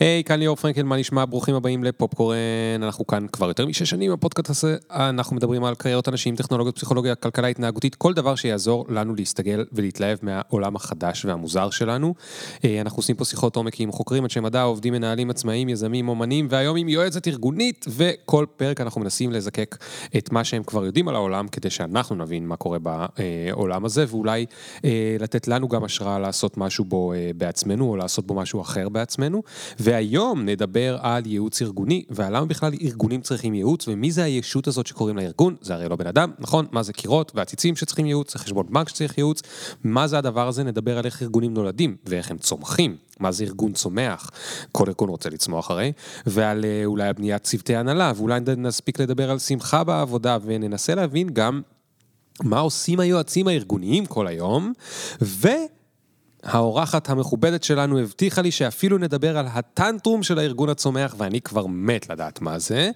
היי, כאן ליאור פרנקל, מה נשמע? ברוכים הבאים לפופקורן. אנחנו כאן כבר יותר משש שנים, הפודקאסט הזה, אנחנו מדברים על קריירות אנשים, טכנולוגיות, פסיכולוגיה, כלכלה התנהגותית, כל דבר שיעזור לנו להסתגל ולהתלהב מהעולם החדש והמוזר שלנו. אה, אנחנו עושים פה שיחות עומק עם חוקרים, אנשי מדע, עובדים, מנהלים, עצמאים, יזמים, אומנים, והיום עם יועצת ארגונית, וכל פרק אנחנו מנסים לזקק את מה שהם כבר יודעים על העולם, כדי שאנחנו נבין מה קורה בעולם הזה, ואולי אה, לתת לנו גם השראה לעשות משהו בו אה, בעצמנו, או לעשות בו משהו אחר בעצמנו. והיום נדבר על ייעוץ ארגוני, ועל למה בכלל ארגונים צריכים ייעוץ, ומי זה הישות הזאת שקוראים לה ארגון, זה הרי לא בן אדם, נכון? מה זה קירות ועציצים שצריכים ייעוץ, זה חשבון בנק שצריך ייעוץ, מה זה הדבר הזה? נדבר על איך ארגונים נולדים, ואיך הם צומחים. מה זה ארגון צומח, כל ארגון רוצה לצמוח הרי, ועל אה, אולי בניית צוותי הנהלה, ואולי נספיק לדבר על שמחה בעבודה, וננסה להבין גם מה עושים היועצים הארגוניים כל היום, ו... האורחת המכובדת שלנו הבטיחה לי שאפילו נדבר על הטנטרום של הארגון הצומח, ואני כבר מת לדעת מה זה.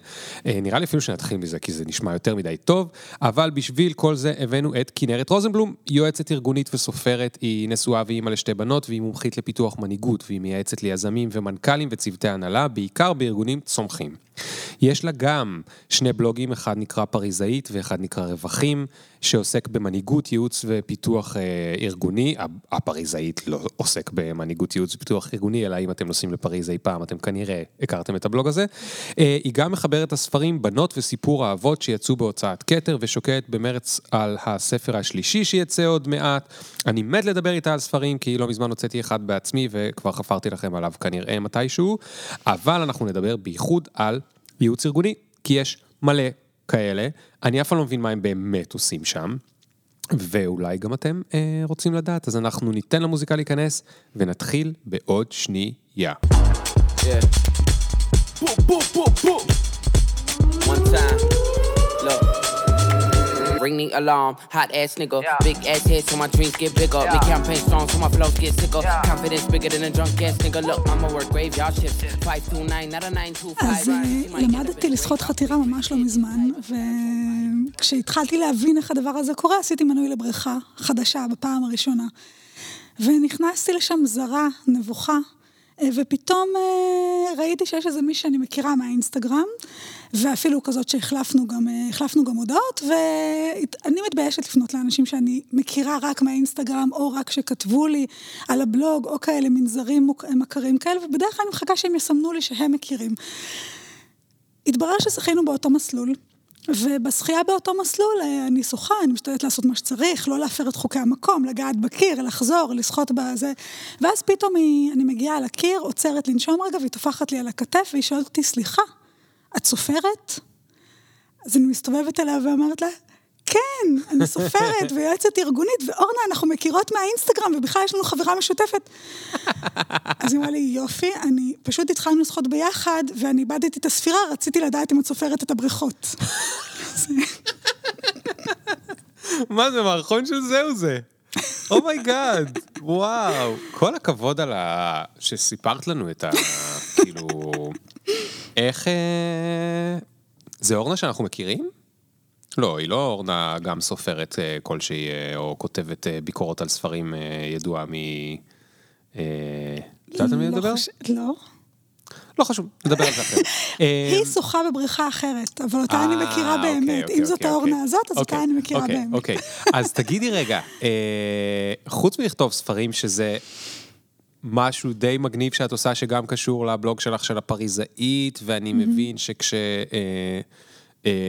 אה, נראה לי אפילו שנתחיל מזה, כי זה נשמע יותר מדי טוב, אבל בשביל כל זה הבאנו את כנרת רוזנבלום, יועצת ארגונית וסופרת, היא נשואה ואימא לשתי בנות, והיא מומחית לפיתוח מנהיגות, והיא מייעצת ליזמים ומנכ"לים וצוותי הנהלה, בעיקר בארגונים צומחים. יש לה גם שני בלוגים, אחד נקרא פריזאית ואחד נקרא רווחים, שעוסק במנהיגות, ייעוץ ופיתוח אה, ארגוני. הפריזאית לא עוסק במנהיגות, ייעוץ ופיתוח ארגוני, אלא אם אתם נוסעים לפריז אי פעם, אתם כנראה הכרתם את הבלוג הזה. אה, היא גם מחברת הספרים בנות וסיפור האבות שיצאו בהוצאת כתר, ושוקדת במרץ על הספר השלישי שיצא עוד מעט. אני מת לדבר איתה על ספרים, כי לא מזמן הוצאתי אחד בעצמי, וכבר חפרתי לכם עליו כנראה מתישהו, אבל אנחנו נדבר בייחוד על ייעוץ ארגוני, כי יש מלא כאלה, אני אף פעם לא מבין מה הם באמת עושים שם, ואולי גם אתם אה, רוצים לדעת, אז אנחנו ניתן למוזיקה להיכנס, ונתחיל בעוד שנייה. Yeah. Boom, boom, boom, boom. One time. Look. Ring the alarm. Hot ass nigga, yeah. big ass head so my dreams get bigger. Yeah. Make campaign strong so my flows get sicker. Yeah. Confidence bigger than a drunk ass nigga. Look, I'ma work graveyard shift. 529, not a 925. אז למדתי לשחות חתירה ממש לא מזמן, וכשהתחלתי להבין איך הדבר הזה קורה, עשיתי מנוי לבריכה חדשה בפעם הראשונה. ונכנסתי לשם זרה, נבוכה. ופתאום ראיתי שיש איזה מישהו שאני מכירה מהאינסטגרם, ואפילו כזאת שהחלפנו גם, החלפנו גם הודעות, ואני מתביישת לפנות לאנשים שאני מכירה רק מהאינסטגרם, או רק שכתבו לי על הבלוג, או כאלה מנזרים מכרים כאלה, ובדרך כלל אני מחכה שהם יסמנו לי שהם מכירים. התברר שזכינו באותו מסלול. ובשחייה באותו מסלול אני שוחה, אני משתדלת לעשות מה שצריך, לא להפר את חוקי המקום, לגעת בקיר, לחזור, לשחות בזה. ואז פתאום היא, אני מגיעה על הקיר, עוצרת לנשום רגע, והיא טופחת לי על הכתף, והיא שואלת אותי, סליחה, את סופרת? אז אני מסתובבת אליה ואומרת לה, כן, אני סופרת ויועצת ארגונית, ואורנה, אנחנו מכירות מהאינסטגרם, ובכלל יש לנו חברה משותפת. אז היא אמרה לי, יופי, אני פשוט התחלנו לשחות ביחד, ואני איבדתי את הספירה, רציתי לדעת אם את סופרת את הבריכות. מה זה, מערכון של זהו זה. oh my god, oh wow. כל הכבוד על ה... שסיפרת לנו את ה... כאילו... איך... אה, זה אורנה שאנחנו מכירים? לא, היא לא אורנה גם סופרת אה, כלשהי, אה, או כותבת ביקורות על ספרים ידועה מ... את יודעת על מי לדבר? לא. לא חשוב, נדבר על זה אחרת. היא שוחה בבריכה אחרת, אבל אותה אני מכירה אוקיי, באמת. אוקיי, אם זאת אוקיי, האורנה הזאת, אז אותה אני מכירה באמת. אוקיי, אז תגידי רגע, חוץ מלכתוב ספרים שזה משהו די מגניב שאת עושה, שגם קשור לבלוג שלך של הפריזאית, ואני מבין שכש...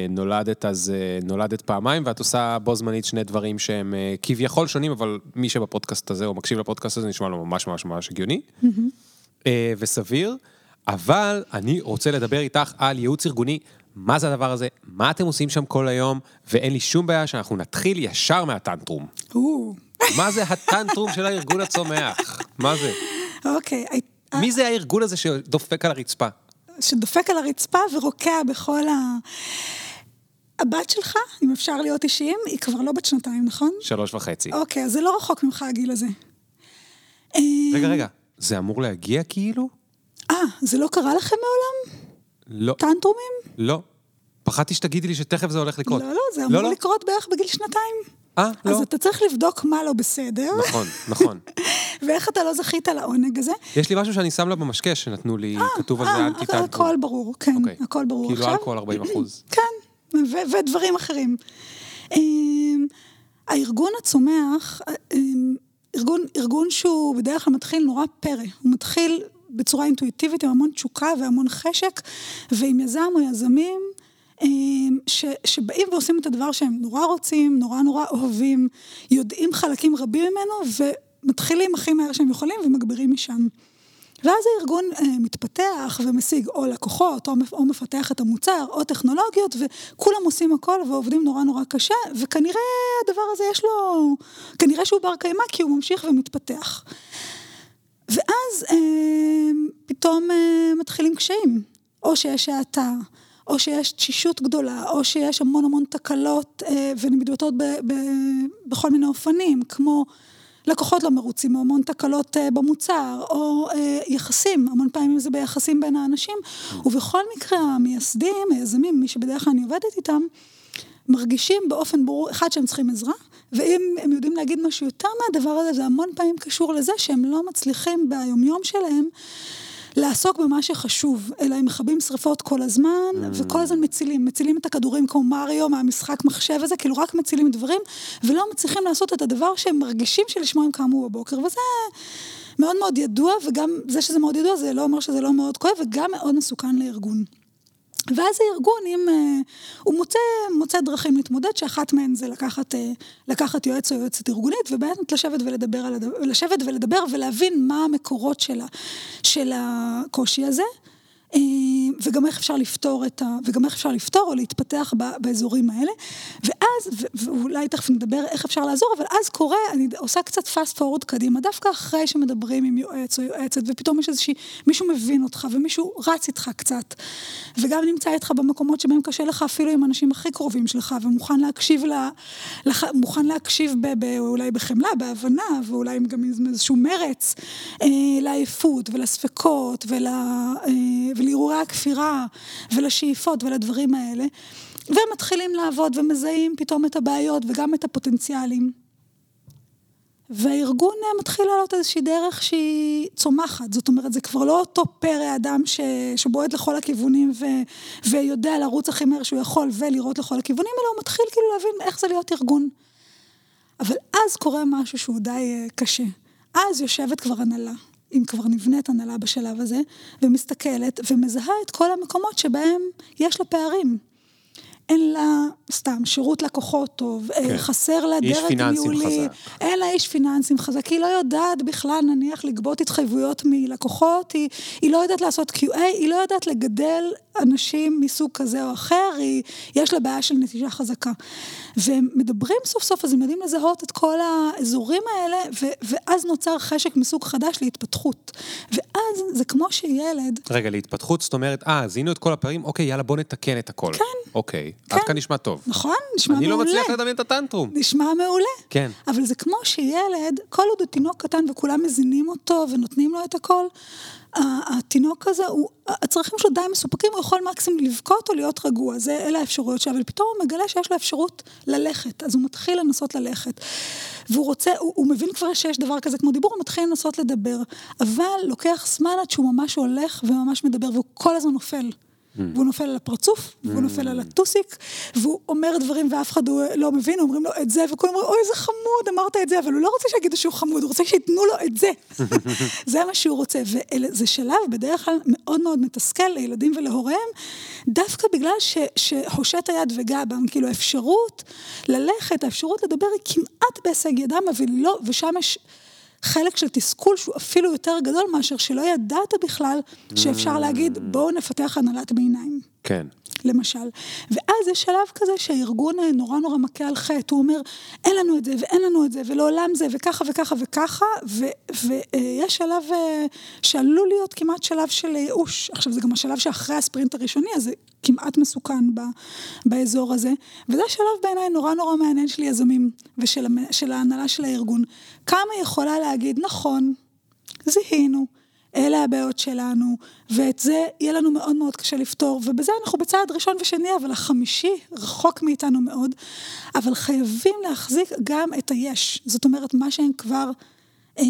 נולדת אז נולדת פעמיים ואת עושה בו זמנית שני דברים שהם כביכול שונים אבל מי שבפודקאסט הזה או מקשיב לפודקאסט הזה נשמע לו ממש ממש ממש הגיוני. וסביר. אבל אני רוצה לדבר איתך על ייעוץ ארגוני. מה זה הדבר הזה? מה אתם עושים שם כל היום? ואין לי שום בעיה שאנחנו נתחיל ישר מהטנטרום. מה זה הטנטרום של הארגון הצומח? מה זה? אוקיי. מי זה הארגון הזה שדופק על הרצפה? שדופק על הרצפה ורוקע בכל ה... הבת שלך, אם אפשר להיות אישיים, היא כבר לא בת שנתיים, נכון? שלוש וחצי. אוקיי, אז זה לא רחוק ממך הגיל הזה. רגע, רגע, זה אמור להגיע כאילו? אה, זה לא קרה לכם מעולם? לא. טנטרומים? לא. פחדתי שתגידי לי שתכף זה הולך לקרות. לא, לא, זה אמור לא, לא. לקרות בערך בגיל שנתיים. אה, לא. אז אתה צריך לבדוק מה לא בסדר, נכון, נכון. ואיך אתה לא זכית לעונג הזה. יש לי משהו שאני שם לה במשקה שנתנו לי, כתוב על זה אה, אנטי הכל- טנטרום. הכל ברור, כן, אוקיי. הכל ברור כאילו. אלכוהול 40 אחוז. כן, ודברים אחרים. אמ, הארגון הצומח, אמ, ארגון, ארגון שהוא בדרך כלל מתחיל נורא פרא, הוא מתחיל בצורה אינטואיטיבית עם המון תשוקה והמון חשק, ועם יזם או יזמים ש, שבאים ועושים את הדבר שהם נורא רוצים, נורא נורא אוהבים, יודעים חלקים רבים ממנו, ומתחילים הכי מהר שהם יכולים ומגבירים משם. ואז הארגון אה, מתפתח ומשיג או לקוחות, או, או מפתח את המוצר, או טכנולוגיות, וכולם עושים הכל ועובדים נורא נורא קשה, וכנראה הדבר הזה יש לו, כנראה שהוא בר קיימא, כי הוא ממשיך ומתפתח. ואז אה, פתאום אה, מתחילים קשיים, או שיש האטה, או שיש תשישות גדולה, או שיש המון המון תקלות אה, ומתבטאות ב- ב- בכל מיני אופנים, כמו לקוחות לא מרוצים, או המון תקלות אה, במוצר, או אה, יחסים, המון פעמים זה ביחסים בין האנשים, ובכל מקרה המייסדים, היזמים, מי שבדרך כלל אני עובדת איתם, מרגישים באופן ברור, אחד, שהם צריכים עזרה, ואם הם יודעים להגיד משהו יותר מהדבר הזה, זה המון פעמים קשור לזה שהם לא מצליחים ביומיום שלהם לעסוק במה שחשוב, אלא הם מכבים שריפות כל הזמן, וכל הזמן מצילים, מצילים את הכדורים כמו מריו מהמשחק מחשב הזה, כאילו רק מצילים דברים, ולא מצליחים לעשות את הדבר שהם מרגישים שלשמו הם קמו בבוקר, וזה מאוד מאוד ידוע, וגם זה שזה מאוד ידוע, זה לא אומר שזה לא מאוד כואב, וגם מאוד מסוכן לארגון. ואז הארגון, אם אה, הוא מוצא, מוצא דרכים להתמודד, שאחת מהן זה לקחת, אה, לקחת יועץ או יועצת ארגונית, ובאמת לשבת ולדבר, על לשבת ולדבר ולהבין מה המקורות של, ה, של הקושי הזה. אה, וגם איך אפשר לפתור את ה... וגם איך אפשר לפתור או להתפתח באזורים האלה. ואז, ואולי תכף נדבר איך אפשר לעזור, אבל אז קורה, אני עושה קצת fast forward קדימה, דווקא אחרי שמדברים עם יועץ או יועצת, ופתאום יש איזושהי, מישהו מבין אותך, ומישהו רץ איתך קצת, וגם נמצא איתך במקומות שבהם קשה לך אפילו עם האנשים הכי קרובים שלך, ומוכן להקשיב, ל, לח, מוכן להקשיב ב, ב, אולי בחמלה, בהבנה, ואולי גם עם איזשהו מרץ, אה, לעייפות ולספקות ול, אה, ולהרהורי הכפירה ולשאיפות ולדברים האלה. ומתחילים לעבוד ומזהים פתאום את הבעיות וגם את הפוטנציאלים. והארגון מתחיל לעלות איזושהי דרך שהיא צומחת, זאת אומרת, זה כבר לא אותו פרא אדם ש... שבועט לכל הכיוונים ו... ויודע לרוץ הכי מהר שהוא יכול ולראות לכל הכיוונים, אלא הוא מתחיל כאילו להבין איך זה להיות ארגון. אבל אז קורה משהו שהוא די אה, קשה. אז יושבת כבר הנהלה, אם כבר נבנית הנהלה בשלב הזה, ומסתכלת ומזהה את כל המקומות שבהם יש לה פערים. אין לה, סתם, שירות לקוחות טוב, כן. חסר לה דרג ניהולי. אין לה איש פיננסים חזק, היא לא יודעת בכלל נניח לגבות התחייבויות מלקוחות, היא, היא לא יודעת לעשות QA, היא לא יודעת לגדל אנשים מסוג כזה או אחר, היא, יש לה בעיה של נטישה חזקה. והם מדברים סוף סוף, אז הם יודעים לזהות את כל האזורים האלה, ו, ואז נוצר חשק מסוג חדש להתפתחות. ואז זה כמו שילד... רגע, להתפתחות, זאת אומרת, אה, זיהינו את כל הפערים, אוקיי, יאללה, בוא נתקן את הכל. כן. אוקיי, עד כאן נשמע טוב. נכון? נשמע אני מעולה. לא מצליח לדמיין את הטנטרום. נשמע מעולה. כן. אבל זה כמו שילד, כל עוד הוא תינוק קטן וכולם מזינים אותו ונותנים לו את הכל, התינוק הזה, הוא, הצרכים שלו די מסופקים, הוא יכול מקסימום לבכות או להיות רגוע, זה, אלה האפשרויות שלו, אבל פתאום הוא מגלה שיש לו אפשרות ללכת, אז הוא מתחיל לנסות ללכת. והוא רוצה, הוא, הוא מבין כבר שיש דבר כזה כמו דיבור, הוא מתחיל לנסות לדבר, אבל לוקח זמן עד שהוא ממש הולך וממש מדבר, והוא כל הזמן נופל. והוא נופל על הפרצוף, והוא נופל על הטוסיק, והוא אומר דברים ואף אחד לא מבין, אומרים לו את זה, וכולם אומרים, אוי, איזה חמוד, אמרת את זה, אבל הוא לא רוצה שיגידו שהוא חמוד, הוא רוצה שייתנו לו את זה. זה מה שהוא רוצה, וזה שלב בדרך כלל מאוד מאוד מתסכל לילדים ולהוריהם, דווקא בגלל ש, שהושט היד וגע בם, כאילו האפשרות ללכת, האפשרות לדבר היא כמעט בהישג ידם, אבל לא, ושם יש... חלק של תסכול שהוא אפילו יותר גדול מאשר שלא ידעת בכלל שאפשר להגיד בואו נפתח הנהלת ביניים. כן. למשל. ואז יש שלב כזה שהארגון נורא נורא מכה על חטא, הוא אומר, אין לנו את זה ואין לנו את זה, ולעולם זה, וככה וככה וככה, ויש שלב אה, שעלול להיות כמעט שלב של ייאוש. עכשיו, זה גם השלב שאחרי הספרינט הראשוני, אז זה כמעט מסוכן ב, באזור הזה. וזה שלב בעיניי נורא נורא מעניין של יזמים ושל של ההנהלה של הארגון. כמה יכולה להגיד, נכון, זיהינו. אלה הבעיות שלנו, ואת זה יהיה לנו מאוד מאוד קשה לפתור, ובזה אנחנו בצעד ראשון ושני, אבל החמישי רחוק מאיתנו מאוד, אבל חייבים להחזיק גם את היש, זאת אומרת, מה שהם כבר, אה,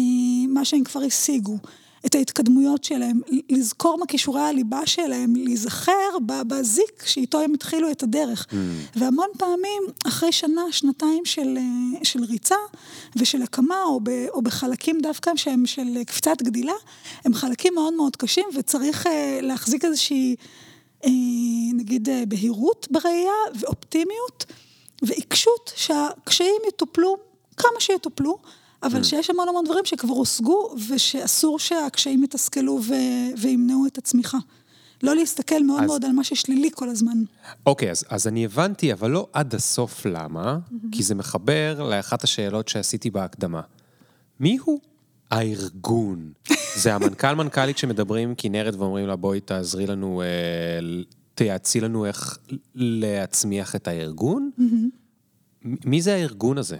מה שהם כבר השיגו. את ההתקדמויות שלהם, לזכור מה כישורי הליבה שלהם, להיזכר בזיק שאיתו הם התחילו את הדרך. Mm. והמון פעמים, אחרי שנה, שנתיים של, אה, של ריצה ושל הקמה, או, ב, או בחלקים דווקא שהם של קפיצת גדילה, הם חלקים מאוד מאוד קשים, וצריך אה, להחזיק איזושהי, אה, נגיד, בהירות בראייה ואופטימיות ועיקשות שהקשיים יטופלו כמה שיטופלו. אבל mm. שיש המון המון דברים שכבר הושגו, ושאסור שהקשיים יתסכלו ו... וימנעו את הצמיחה. לא להסתכל מאוד אז... מאוד על מה ששלילי כל הזמן. אוקיי, אז, אז אני הבנתי, אבל לא עד הסוף למה, mm-hmm. כי זה מחבר לאחת השאלות שעשיתי בהקדמה. מי הוא הארגון? זה המנכ"ל מנכ"לית שמדברים כנרת ואומרים לה, בואי תעזרי לנו, אה, תייעצי לנו איך להצמיח את הארגון? Mm-hmm. מי זה הארגון הזה?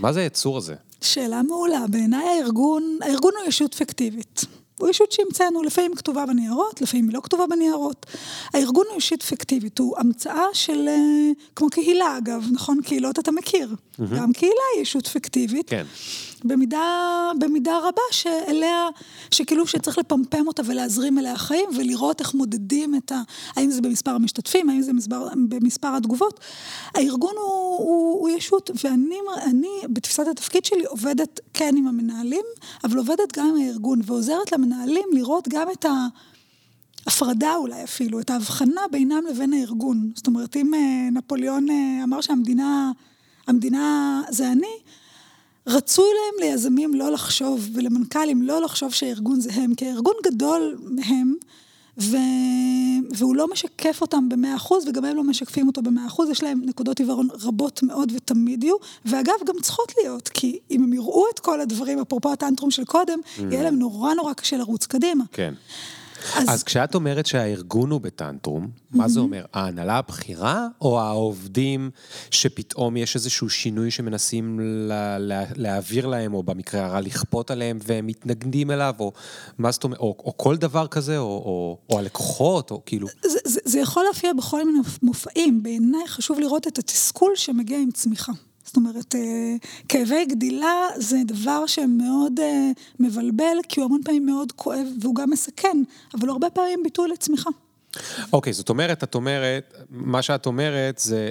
מה זה היצור הזה? שאלה מעולה. בעיניי הארגון, הארגון הוא ישות פיקטיבית. הוא ישות שהמצאנו, לפעמים כתובה בניירות, לפעמים היא לא כתובה בניירות. הארגון הוא ישות פיקטיבית, הוא המצאה של, אה, כמו קהילה אגב, נכון? קהילות אתה מכיר. Mm-hmm. גם קהילה היא ישות פיקטיבית. כן. במידה, במידה רבה שאליה, שכאילו שצריך לפמפם אותה ולהזרים אליה חיים ולראות איך מודדים את ה... האם זה במספר המשתתפים, האם זה במספר, במספר התגובות. הארגון הוא, הוא, הוא ישות, ואני אני, בתפיסת התפקיד שלי עובדת כן עם המנהלים, אבל עובדת גם עם הארגון ועוזרת למנהלים לראות גם את ה... הפרדה אולי אפילו, את ההבחנה בינם לבין הארגון. זאת אומרת, אם אה, נפוליאון אה, אמר שהמדינה, המדינה זה אני, רצוי להם ליזמים לא לחשוב, ולמנכ"לים לא לחשוב שהארגון זה הם, כי הארגון גדול מהם, ו... והוא לא משקף אותם במאה אחוז, וגם הם לא משקפים אותו במאה אחוז, יש להם נקודות עיוורון רבות מאוד ותמיד יהיו, ואגב, גם צריכות להיות, כי אם הם יראו את כל הדברים, אפרופו הטנטרום של קודם, mm. יהיה להם נורא נורא קשה לרוץ קדימה. כן. אז, אז כשאת אומרת שהארגון הוא בטנטרום, mm-hmm. מה זה אומר? ההנהלה הבכירה, או העובדים שפתאום יש איזשהו שינוי שמנסים לה, לה, להעביר להם, או במקרה הרע לכפות עליהם, והם מתנגדים אליו, או מה זאת אומרת, או, או כל דבר כזה, או, או, או הלקוחות, או כאילו... זה, זה, זה יכול להופיע בכל מיני מופעים. בעיניי חשוב לראות את התסכול שמגיע עם צמיחה. זאת אומרת, אה, כאבי גדילה זה דבר שמאוד אה, מבלבל, כי הוא המון פעמים מאוד כואב והוא גם מסכן, אבל הוא הרבה פעמים ביטוי לצמיחה. אוקיי, okay, זאת אומרת, את אומרת, מה שאת אומרת זה,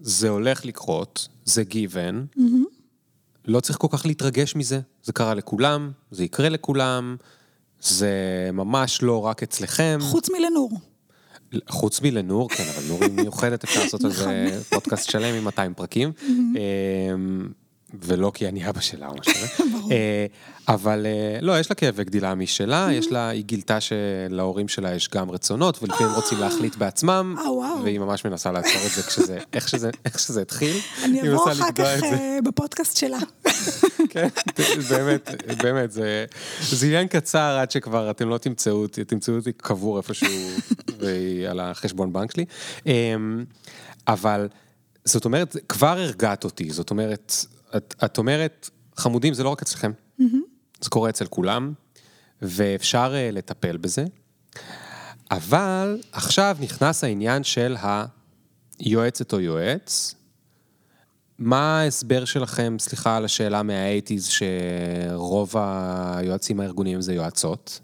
זה הולך לקרות, זה given, mm-hmm. לא צריך כל כך להתרגש מזה, זה קרה לכולם, זה יקרה לכולם, זה ממש לא רק אצלכם. חוץ מלנור. חוץ מלנור, כן, אבל נור היא מיוחדת, אפשר לעשות על זה נכון. פודקאסט שלם עם 200 פרקים. אמ, ולא כי אני אבא שלה או משהו כזה. אה, אבל אה, לא, יש לה כאבי גדילה משלה, יש לה, היא גילתה שלהורים שלה יש גם רצונות, ולפעמים רוצים להחליט בעצמם, אה, והיא ממש מנסה לעצור את זה כשזה, איך שזה התחיל. אני אבוא אחר כך בפודקאסט שלה. כן, באמת, באמת, זה עניין קצר עד שכבר אתם לא תמצאו אותי, תמצאו אותי קבור איפשהו, על החשבון בנק שלי. אמ, אבל, זאת אומרת, כבר הרגעת אותי, זאת אומרת, את, את אומרת, חמודים זה לא רק אצלכם, mm-hmm. זה קורה אצל כולם, ואפשר uh, לטפל בזה, אבל עכשיו נכנס העניין של היועצת או יועץ. מה ההסבר שלכם, סליחה על השאלה מה eighties, שרוב היועצים הארגוניים זה יועצות?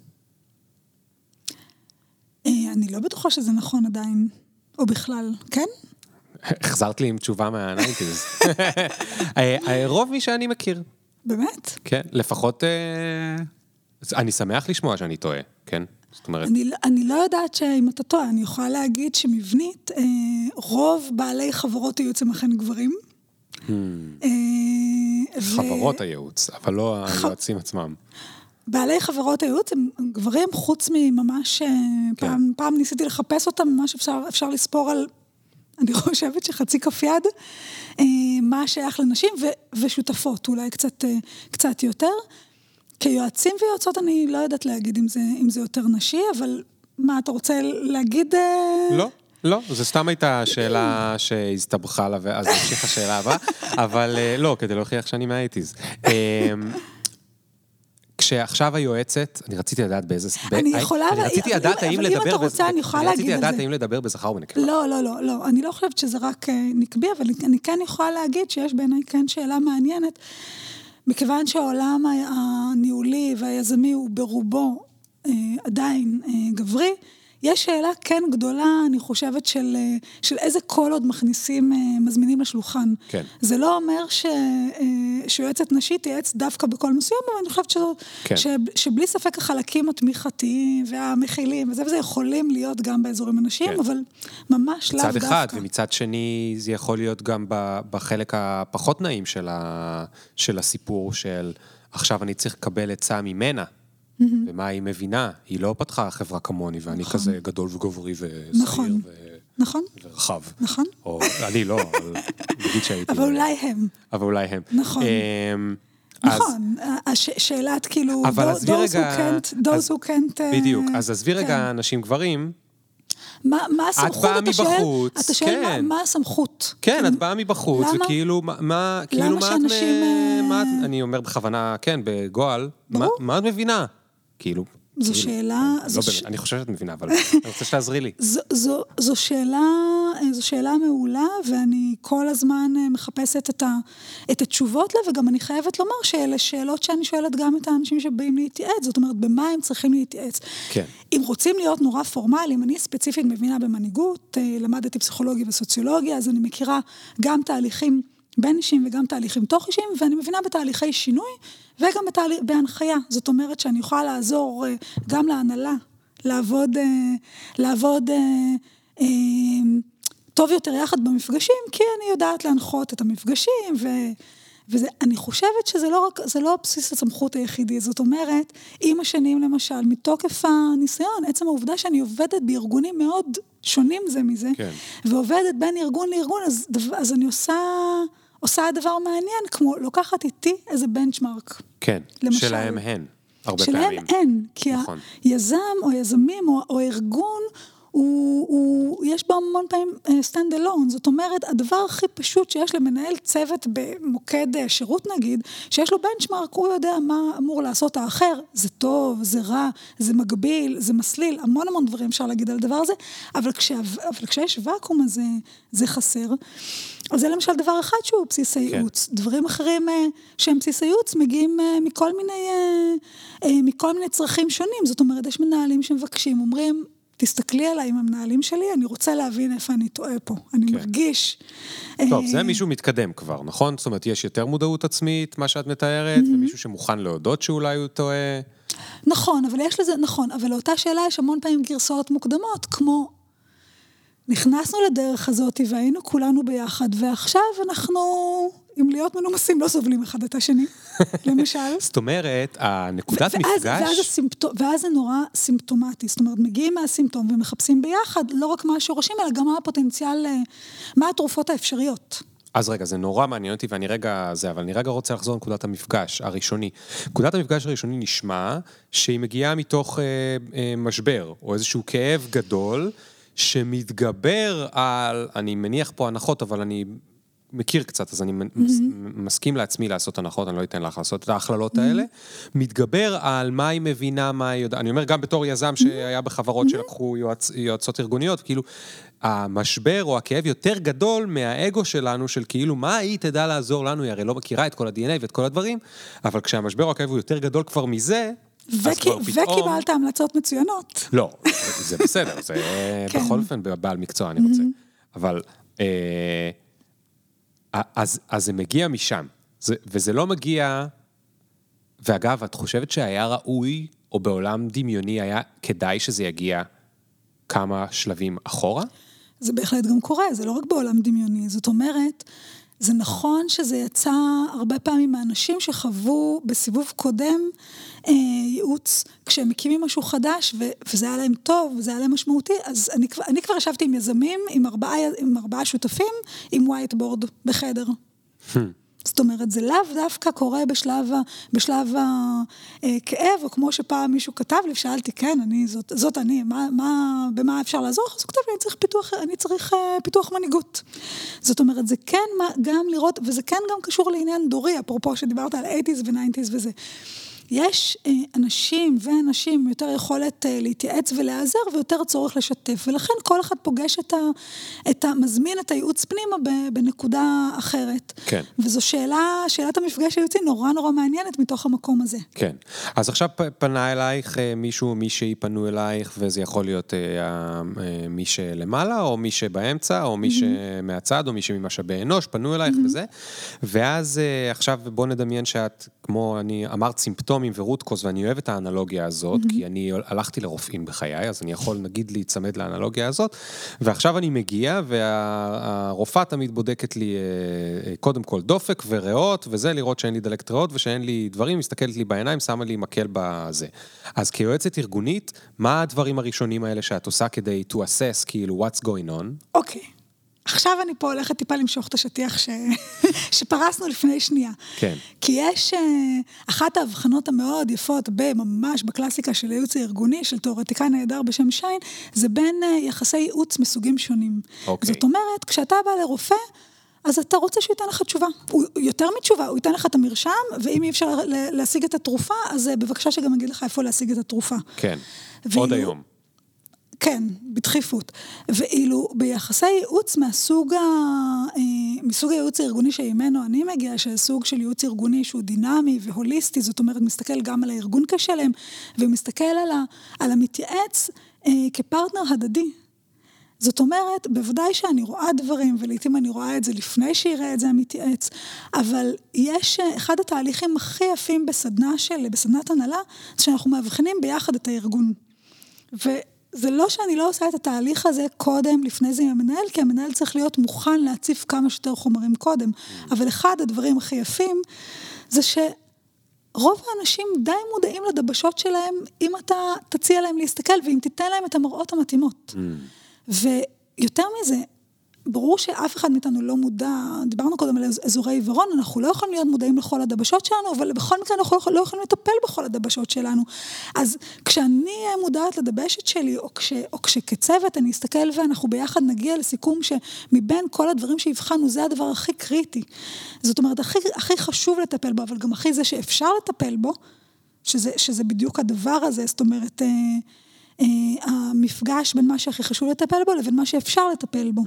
אה, אני לא בטוחה שזה נכון עדיין, או בכלל, כן? החזרת לי עם תשובה מה nineties. אה, אה, רוב מי שאני מכיר. באמת? כן, לפחות... אני שמח לשמוע שאני טועה, כן? זאת אומרת... אני, לא- אני לא יודעת שאם אתה טועה, אני יכולה להגיד שמבנית, רוב בעלי חברות הייעוץ הם אכן גברים. Hmm. חברות הייעוץ, אבל לא היועצים עצמם. בעלי חברות הייעוץ הם גברים, חוץ מממש, כן. פעם, פעם ניסיתי לחפש אותם, ממש אפשר, אפשר לספור על אני חושבת שחצי כף יד, אה, מה שייך לנשים ו- ושותפות, אולי קצת, אה, קצת יותר. כיועצים ויועצות אני לא יודעת להגיד אם זה, אם זה יותר נשי, אבל מה, אתה רוצה להגיד... אה? לא. לא, זו סתם הייתה שאלה שהסתבכה לה, ואז נמשיך השאלה הבאה, אבל לא, כדי להוכיח שאני מהאייטיז. כשעכשיו היועצת, אני רציתי לדעת באיזה... אני יכולה, אני רציתי לדעת אם- האם אבל אם לדבר... אתה רוצה, אני יכולה אני להגיד רציתי על לדעת זה. האם לדבר בזכר ובנקבה. לא, לא, לא, לא. אני לא חושבת שזה רק אה, נקבי, אבל אני כן יכולה להגיד שיש בעיניי כן שאלה מעניינת, מכיוון שהעולם הניהולי והיזמי הוא ברובו אה, עדיין אה, גברי, יש שאלה כן גדולה, אני חושבת, של, אה, של איזה קול עוד מכניסים, אה, מזמינים לשולחן. כן. זה לא אומר ש, אה, שיועצת נשית תייעץ דווקא בקול מסוים, אבל אני חושבת שזו, כן. ש, שבלי ספק החלקים התמיכתיים והמכילים וזה וזה יכולים להיות גם באזורים הנשיים, כן. אבל ממש לאו מצד דווקא. אחד, ומצד שני זה יכול להיות גם בחלק הפחות נעים של, ה, של הסיפור של עכשיו אני צריך לקבל עצה ממנה, ומה היא מבינה. היא לא פתחה חברה כמוני, ואני נכון. כזה גדול וגוברי ושעיר נכון. ו... נכון, ורחב. נכון. או אני לא, אבל נגיד שהייתי... אבל אולי הם. אבל אולי הם. נכון. אמ, נכון, שאלת כאילו, אבל those עזבי who רגע... can't, those who can't... אה, בדיוק. אז עזבי כן. רגע נשים גברים. מה, מה הסמכות, באה אתה שואל? מבחוץ, אתה שואל כן. מה, מה הסמכות? כן, כאילו, את באה מבחוץ, למה? וכאילו, מה- כאילו, למה מה את, שאנשים, אה, מה את, אני אומר בכוונה, כן, בגועל. מה את מבינה? כאילו, זו כאילו, שאלה- לא זו באמת, ש- אני חושב שאת מבינה, אבל אני רוצה שתעזרי לי. זו, זו, זו, שאלה, זו שאלה מעולה, ואני כל הזמן אה, מחפשת את, ה, את התשובות לה, וגם אני חייבת לומר שאלה שאלות שאני שואלת גם את האנשים שבאים להתייעץ, זאת אומרת, במה הם צריכים להתייעץ. כן. אם רוצים להיות נורא פורמליים, אני ספציפית מבינה במנהיגות, אה, למדתי פסיכולוגיה וסוציולוגיה, אז אני מכירה גם תהליכים בין אישיים וגם תהליכים תוך אישיים, ואני מבינה בתהליכי שינוי וגם בתהליך, בהנחיה. זאת אומרת שאני יכולה לעזור אה, גם להנהלה, לעבוד, אה, לעבוד אה, טוב יותר יחד במפגשים, כי אני יודעת להנחות את המפגשים, ו... וזה, אני חושבת שזה לא רק, זה לא בסיס הסמכות היחידי, זאת אומרת, עם השנים למשל, מתוקף הניסיון, עצם העובדה שאני עובדת בארגונים מאוד שונים זה מזה, כן. ועובדת בין ארגון לארגון, אז, אז אני עושה, עושה דבר מעניין, כמו לוקחת איתי איזה בנצ'מארק. כן, למשל. שלהם הן, הרבה שלהם פעמים. אין, כי נכון. היזם או יזמים או, או ארגון, הוא, הוא, יש בו המון פעמים stand alone, זאת אומרת, הדבר הכי פשוט שיש למנהל צוות במוקד אה, שירות נגיד, שיש לו בנצ'מארק, הוא יודע מה אמור לעשות האחר, זה טוב, זה רע, זה מגביל, זה מסליל, המון המון דברים אפשר להגיד על הדבר הזה, אבל, כשה, אבל כשיש ואקום הזה, זה חסר. אז זה למשל דבר אחד שהוא בסיס הייעוץ. כן. דברים אחרים אה, שהם בסיס הייעוץ מגיעים אה, מכל מיני, אה, מכל מיני צרכים שונים. זאת אומרת, יש מנהלים שמבקשים, אומרים, תסתכלי עליי עם המנהלים שלי, אני רוצה להבין איפה אני טועה פה. אני כן. מרגיש... טוב, זה מישהו מתקדם כבר, נכון? זאת אומרת, יש יותר מודעות עצמית, מה שאת מתארת, ומישהו שמוכן להודות שאולי הוא טועה. נכון, אבל יש לזה, נכון, אבל לאותה שאלה יש המון פעמים גרסאות מוקדמות, כמו נכנסנו לדרך הזאת והיינו כולנו ביחד, ועכשיו אנחנו, אם להיות מנומסים, לא סובלים אחד את השני, למשל. זאת אומרת, הנקודת ואז, מפגש... ואז, הסימפטום, ואז זה נורא סימפטומטי, זאת אומרת, מגיעים מהסימפטום ומחפשים ביחד לא רק מה השורשים, אלא גם מה הפוטנציאל, אה, מה התרופות האפשריות. אז רגע, זה נורא מעניין אותי, ואני רגע, זה, אבל אני רגע רוצה לחזור לנקודת המפגש הראשוני. נקודת המפגש הראשוני נשמע שהיא מגיעה מתוך אה, אה, משבר, או איזשהו כאב גדול, שמתגבר על, אני מניח פה הנחות, אבל אני מכיר קצת, אז אני מס, מסכים לעצמי לעשות הנחות, אני לא אתן לך לעשות את ההכללות האלה. מתגבר על מה היא מבינה, מה היא יודעת. אני אומר, גם בתור יזם שהיה בחברות שלקחו יועצ, יועצות ארגוניות, כאילו, המשבר או הכאב יותר גדול מהאגו שלנו, של כאילו, מה היא תדע לעזור לנו, היא הרי לא מכירה את כל ה-DNA ואת כל הדברים, אבל כשהמשבר או הכאב הוא יותר גדול כבר מזה, וכי, כבר פתאום... וקיבלת המלצות מצוינות. לא, זה בסדר, זה כן. בכל אופן בעל מקצוע, אני רוצה. אבל, אה, אז, אז זה מגיע משם, זה, וזה לא מגיע... ואגב, את חושבת שהיה ראוי, או בעולם דמיוני היה כדאי שזה יגיע כמה שלבים אחורה? זה בהחלט גם קורה, זה לא רק בעולם דמיוני. זאת אומרת, זה נכון שזה יצא הרבה פעמים מאנשים שחוו בסיבוב קודם אה, ייעוץ, כשהם מקימים משהו חדש, ו- וזה היה להם טוב, וזה היה להם משמעותי, אז אני, אני כבר ישבתי עם יזמים, עם ארבעה, עם ארבעה שותפים, עם whiteboard בחדר. זאת אומרת, זה לאו דווקא קורה בשלב, ה- בשלב הכאב, או כמו שפעם מישהו כתב לי, שאלתי, כן, אני, זאת, זאת אני, מה, מה, במה אפשר לעזור? אז הוא כתב לי, אני צריך פיתוח, אני צריך uh, פיתוח מנהיגות. זאת אומרת, זה כן גם לראות, וזה כן גם קשור לעניין דורי, אפרופו שדיברת על 80's ו-90's וזה. יש אה, אנשים ואנשים עם יותר יכולת אה, להתייעץ ולהיעזר ויותר צורך לשתף, ולכן כל אחד פוגש את ה... את ה מזמין את הייעוץ פנימה בנקודה אחרת. כן. וזו שאלה, שאלת המפגש הייעוצי נורא נורא מעניינת מתוך המקום הזה. כן. אז עכשיו פנה אלייך מישהו, מישהי פנו אלייך, וזה יכול להיות מי שלמעלה, או מי שבאמצע, או מי שמהצד, או מי שממשאבי אנוש, פנו אלייך וזה. ואז עכשיו בוא נדמיין שאת, כמו אני אמרת, סימפטומים ורות קוז, ואני אוהב את האנלוגיה הזאת, mm-hmm. כי אני הלכתי לרופאים בחיי, אז אני יכול נגיד להיצמד לאנלוגיה הזאת, ועכשיו אני מגיע, והרופאה תמיד בודקת לי אה, אה, קודם כל דופק וריאות, וזה לראות שאין לי דלקת ריאות ושאין לי דברים, מסתכלת לי בעיניים, שמה לי מקל בזה. אז כיועצת ארגונית, מה הדברים הראשונים האלה שאת עושה כדי to assess, כאילו, what's going on? אוקיי. Okay. עכשיו אני פה הולכת טיפה למשוך את השטיח ש... שפרסנו לפני שנייה. כן. כי יש uh, אחת ההבחנות המאוד יפות, ממש בקלאסיקה של הייעוץ הארגוני, של תיאורטיקאי נהדר בשם שיין, זה בין uh, יחסי ייעוץ מסוגים שונים. אוקיי. זאת אומרת, כשאתה בא לרופא, אז אתה רוצה שהוא ייתן לך תשובה. הוא, יותר מתשובה, הוא ייתן לך את המרשם, ואם אי אפשר להשיג את התרופה, אז uh, בבקשה שגם אגיד לך איפה להשיג את התרופה. כן, ואילו... עוד היום. כן, בדחיפות. ואילו ביחסי ייעוץ מהסוג, ה... אה, מסוג הייעוץ הארגוני שממנו אני מגיעה, שזה סוג של ייעוץ ארגוני שהוא דינמי והוליסטי, זאת אומרת, מסתכל גם על הארגון כשלם, ומסתכל על, ה... על המתייעץ אה, כפרטנר הדדי. זאת אומרת, בוודאי שאני רואה דברים, ולעיתים אני רואה את זה לפני שיראה את זה המתייעץ, אבל יש, אה, אחד התהליכים הכי יפים בסדנה של, בסדנת הנהלה, זה שאנחנו מאבחנים ביחד את הארגון. ו... זה לא שאני לא עושה את התהליך הזה קודם, לפני זה עם המנהל, כי המנהל צריך להיות מוכן להציף כמה שיותר חומרים קודם. Mm. אבל אחד הדברים הכי יפים, זה שרוב האנשים די מודעים לדבשות שלהם, אם אתה תציע להם להסתכל ואם תיתן להם את המראות המתאימות. Mm. ויותר מזה, ברור שאף אחד מאיתנו לא מודע, דיברנו קודם על אזורי עיוורון, אנחנו לא יכולים להיות מודעים לכל הדבשות שלנו, אבל בכל מקרה אנחנו לא יכולים לטפל בכל הדבשות שלנו. אז כשאני אהיה מודעת לדבשת שלי, או, כש, או כשכצוות אני אסתכל ואנחנו ביחד נגיע לסיכום שמבין כל הדברים שהבחנו, זה הדבר הכי קריטי. זאת אומרת, הכי, הכי חשוב לטפל בו, אבל גם הכי זה שאפשר לטפל בו, שזה, שזה בדיוק הדבר הזה, זאת אומרת... אה, אה, המפגש בין מה שהכי חשוב לטפל בו לבין מה שאפשר לטפל בו. Mm.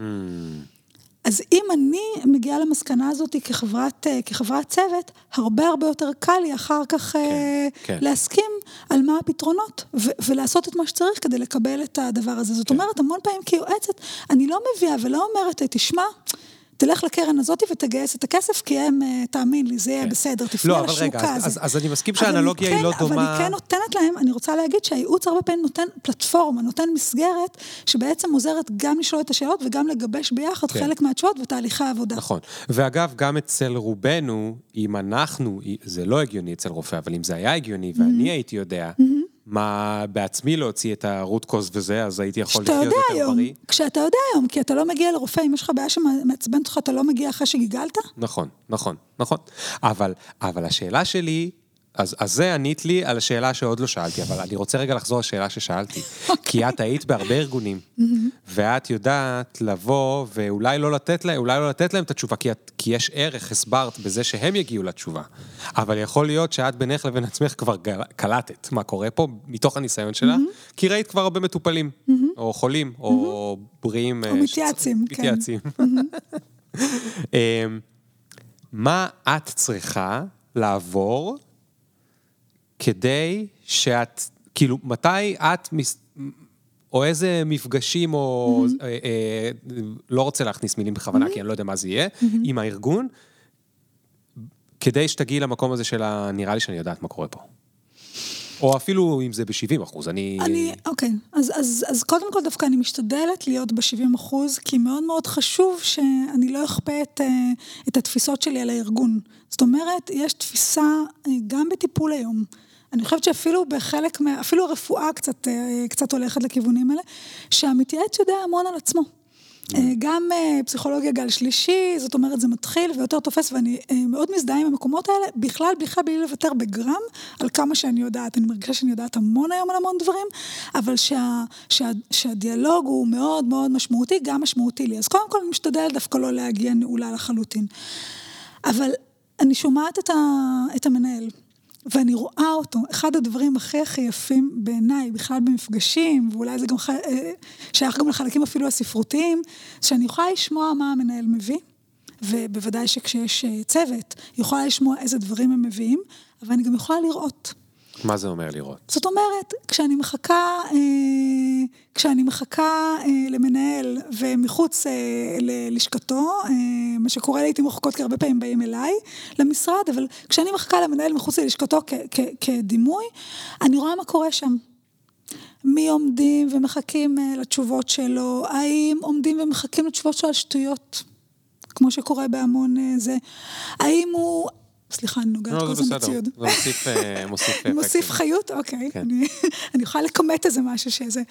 אז אם אני מגיעה למסקנה הזאת כחברת, אה, כחברת צוות, הרבה הרבה יותר קל לי אחר כך כן, uh, כן. להסכים על מה הפתרונות ו- ולעשות את מה שצריך כדי לקבל את הדבר הזה. זאת כן. אומרת, המון פעמים כיועצת, אני לא מביאה ולא אומרת, תשמע, תלך לקרן הזאת ותגייס את הכסף, כי הם, אה, תאמין לי, זה יהיה כן. בסדר, תפנה לא, לשוק רגע, הזה. אז, אז אני מסכים שהאנלוגיה היא לא דומה. אבל אני כן נותנת להם, אני רוצה להגיד שהייעוץ הרבה פעמים נותן פלטפורמה, נותן מסגרת, שבעצם עוזרת גם לשאול את השאלות וגם לגבש ביחד כן. חלק מהתשובות ותהליכי העבודה. נכון. ואגב, גם אצל רובנו, אם אנחנו, זה לא הגיוני אצל רופא, אבל אם זה היה הגיוני ואני הייתי יודע, מה בעצמי להוציא את הרות קוז וזה, אז הייתי יכול לחיות יותר היום, בריא. כשאתה יודע היום, כי אתה לא מגיע לרופא, אם יש לך בעיה שמעצבנת אותך, אתה לא מגיע אחרי שגיגלת? נכון, נכון, נכון. אבל, אבל השאלה שלי, אז, אז זה ענית לי על השאלה שעוד לא שאלתי, אבל אני רוצה רגע לחזור לשאלה ששאלתי. Okay. כי אוקיי. את היית בהרבה ארגונים, ואת יודעת לבוא ואולי לא לתת אולי לא לתת להם את התשובה, כי, את, כי יש ערך, הסברת, בזה שהם יגיעו לתשובה. אבל יכול להיות שאת בינך לבין עצמך כבר קלטת מה קורה פה, מתוך הניסיון שלה, כי ראית כבר הרבה מטופלים, או חולים, או בריאים. או מתייעצים, כן. מתייעצים. אמ, מה את צריכה לעבור כדי שאת, כאילו, מתי את, מס... או איזה מפגשים, או mm-hmm. אה, אה, לא רוצה להכניס מילים בכוונה, mm-hmm. כי אני לא יודע מה זה יהיה, mm-hmm. עם הארגון, כדי שתגיעי למקום הזה של ה... נראה לי שאני יודעת מה קורה פה. או אפילו אם זה ב-70 אחוז, אני... אני, אוקיי. אז, אז, אז קודם כל דווקא אני משתדלת להיות ב-70 אחוז, כי מאוד מאוד חשוב שאני לא אכפה את, אה, את התפיסות שלי על הארגון. זאת אומרת, יש תפיסה אה, גם בטיפול היום. אני חושבת שאפילו בחלק, מה, אפילו הרפואה קצת, אה, קצת הולכת לכיוונים האלה, שהמתייעץ יודע המון על עצמו. אה, גם אה, פסיכולוגיה גל שלישי, זאת אומרת, זה מתחיל ויותר תופס, ואני מאוד מזדהה עם המקומות האלה, בכלל, בכלל בלי לוותר בגרם על כמה שאני יודעת. אני מרגישה שאני יודעת המון היום על המון דברים, אבל שה, שה, שהדיאלוג הוא מאוד מאוד משמעותי, גם משמעותי לי. אז קודם כל אני משתדלת דווקא לא להגיע נעולה לחלוטין. אבל אני שומעת את, ה, את המנהל. ואני רואה אותו, אחד הדברים הכי הכי יפים בעיניי, בכלל במפגשים, ואולי זה גם ח... אה, שייך גם לחלקים אפילו הספרותיים, שאני יכולה לשמוע מה המנהל מביא, ובוודאי שכשיש אה, צוות, יכולה לשמוע איזה דברים הם מביאים, אבל אני גם יכולה לראות. מה זה אומר לראות? זאת אומרת, כשאני מחכה, אה, כשאני מחכה אה, למנהל ומחוץ אה, ללשכתו, אה, מה שקורה לעיתים רחוקות, כי הרבה פעמים באים אליי למשרד, אבל כשאני מחכה למנהל מחוץ ללשכתו כדימוי, אני רואה מה קורה שם. מי עומדים ומחכים אה, לתשובות שלו, האם עומדים ומחכים לתשובות שלו על שטויות, כמו שקורה בהמון אה, זה, האם הוא סליחה, אני נוגעת לא, כל הזמן. בציוד. זה מוסיף, אה, מוסיף אפקטים. מוסיף חיות? אוקיי. כן. אני- אני יכולה לכמת איזה משהו שזה.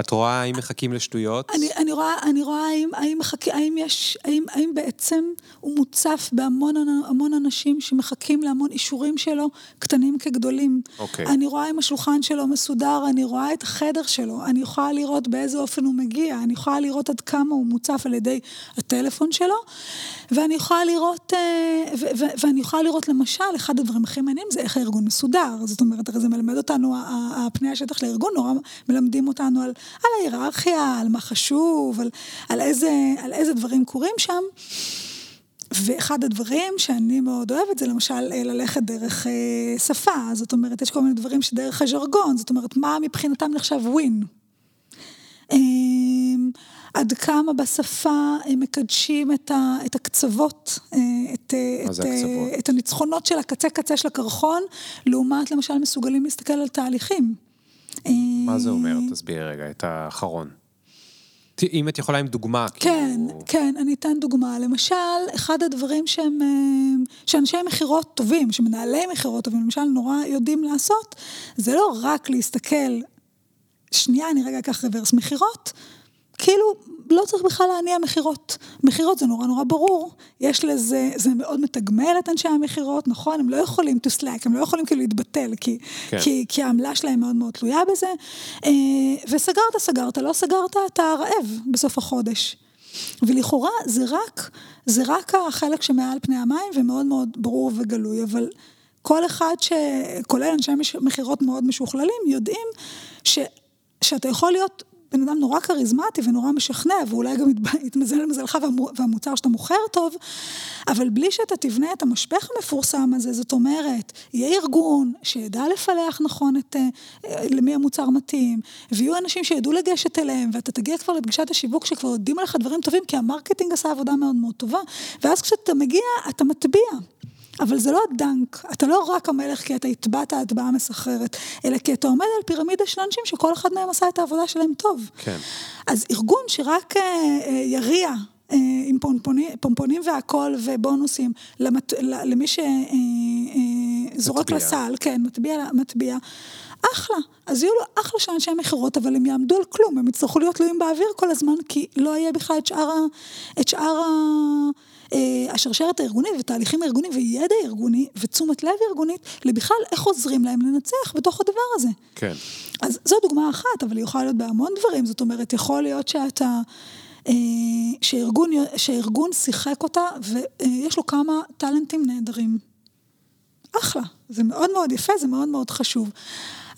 את רואה האם מחכים לשטויות? אני, אני רואה, אני רואה האם, האם, מחכה, האם יש, האם, האם בעצם הוא מוצף בהמון המון אנשים שמחכים להמון אישורים שלו, קטנים כגדולים. אוקיי. אני רואה אם השולחן שלו מסודר, אני רואה את החדר שלו, אני יכולה לראות באיזה אופן הוא מגיע, אני יכולה לראות עד כמה הוא מוצף על ידי הטלפון שלו, ואני יכולה לראות, אה, ו- ו- ואני יכולה לראות למשל, אחד הדברים הכי מעניינים זה איך הארגון מסודר. זאת אומרת, הרי זה מלמד אותנו, הפני השטח לארגון, נורא מלמדים אותנו על, על ההיררכיה, על מה חשוב, על, על, איזה, על איזה דברים קורים שם. ואחד הדברים שאני מאוד אוהבת זה למשל אה, ללכת דרך אה, שפה, זאת אומרת, יש כל מיני דברים שדרך הז'רגון, זאת אומרת, מה מבחינתם נחשב ווין. אמ, עד כמה בשפה הם מקדשים את, ה, את הקצוות, אה, את, אה, את, אה, הקצוות? את הניצחונות של הקצה קצה של הקרחון, לעומת למשל מסוגלים להסתכל על תהליכים. מה זה אומר? אה, תסבירי רגע את האחרון. אם את יכולה עם דוגמה, כן, כאילו... כן, אני אתן דוגמה. למשל, אחד הדברים שהם, אה, שאנשי מכירות טובים, שמנהלי מכירות טובים, למשל, נורא יודעים לעשות, זה לא רק להסתכל, שנייה, אני רגע אקח רוורס, מכירות, כאילו, לא צריך בכלל להניע מכירות. מכירות זה נורא נורא ברור, יש לזה, זה מאוד מתגמל את אנשי המכירות, נכון? הם לא יכולים to slack, הם לא יכולים כאילו להתבטל, כי, כן. כי, כי העמלה שלהם מאוד מאוד תלויה בזה. אה, וסגרת, סגרת, לא סגרת, אתה רעב בסוף החודש. ולכאורה זה רק, זה רק החלק שמעל פני המים ומאוד מאוד ברור וגלוי, אבל כל אחד, ש... כולל אנשי מכירות מאוד משוכללים, יודעים ש... שאתה יכול להיות בן אדם נורא כריזמטי ונורא משכנע, ואולי גם יתמזל למזלך והמו- והמוצר שאתה מוכר טוב, אבל בלי שאתה תבנה את המשפך המפורסם הזה, זאת אומרת, יהיה ארגון שידע לפלח נכון את אה, למי המוצר מתאים, ויהיו אנשים שידעו לגשת אליהם, ואתה תגיע כבר לפגישת השיווק שכבר יודעים עליך דברים טובים, כי ה marketing עשה עבודה מאוד מאוד טובה, ואז כשאתה מגיע, אתה מטביע. אבל זה לא הדנק, אתה לא רק המלך כי אתה הטבעת הטבעה מסחררת, אלא כי אתה עומד על פירמידה של אנשים שכל אחד מהם עשה את העבודה שלהם טוב. כן. אז ארגון שרק אה, אה, יריע אה, עם פומפונים, פומפונים והכול ובונוסים למת, למי שזורק מטביע. לסל, כן, מטביע, מטביע, אחלה. אז יהיו לו אחלה של אנשי מכירות, אבל הם יעמדו על כלום, הם יצטרכו להיות תלויים באוויר כל הזמן, כי לא יהיה בכלל את שאר, ה, את שאר ה, אה, השרשרת הארגונית ותהליכים הארגוניים וידע ארגוני ותשומת לב ארגונית לבכלל איך עוזרים להם לנצח בתוך הדבר הזה. כן. אז זו דוגמה אחת, אבל היא יכולה להיות בהמון דברים. זאת אומרת, יכול להיות שאתה, אה, שארגון, שארגון שיחק אותה ויש לו כמה טאלנטים נהדרים. אחלה, זה מאוד מאוד יפה, זה מאוד מאוד חשוב.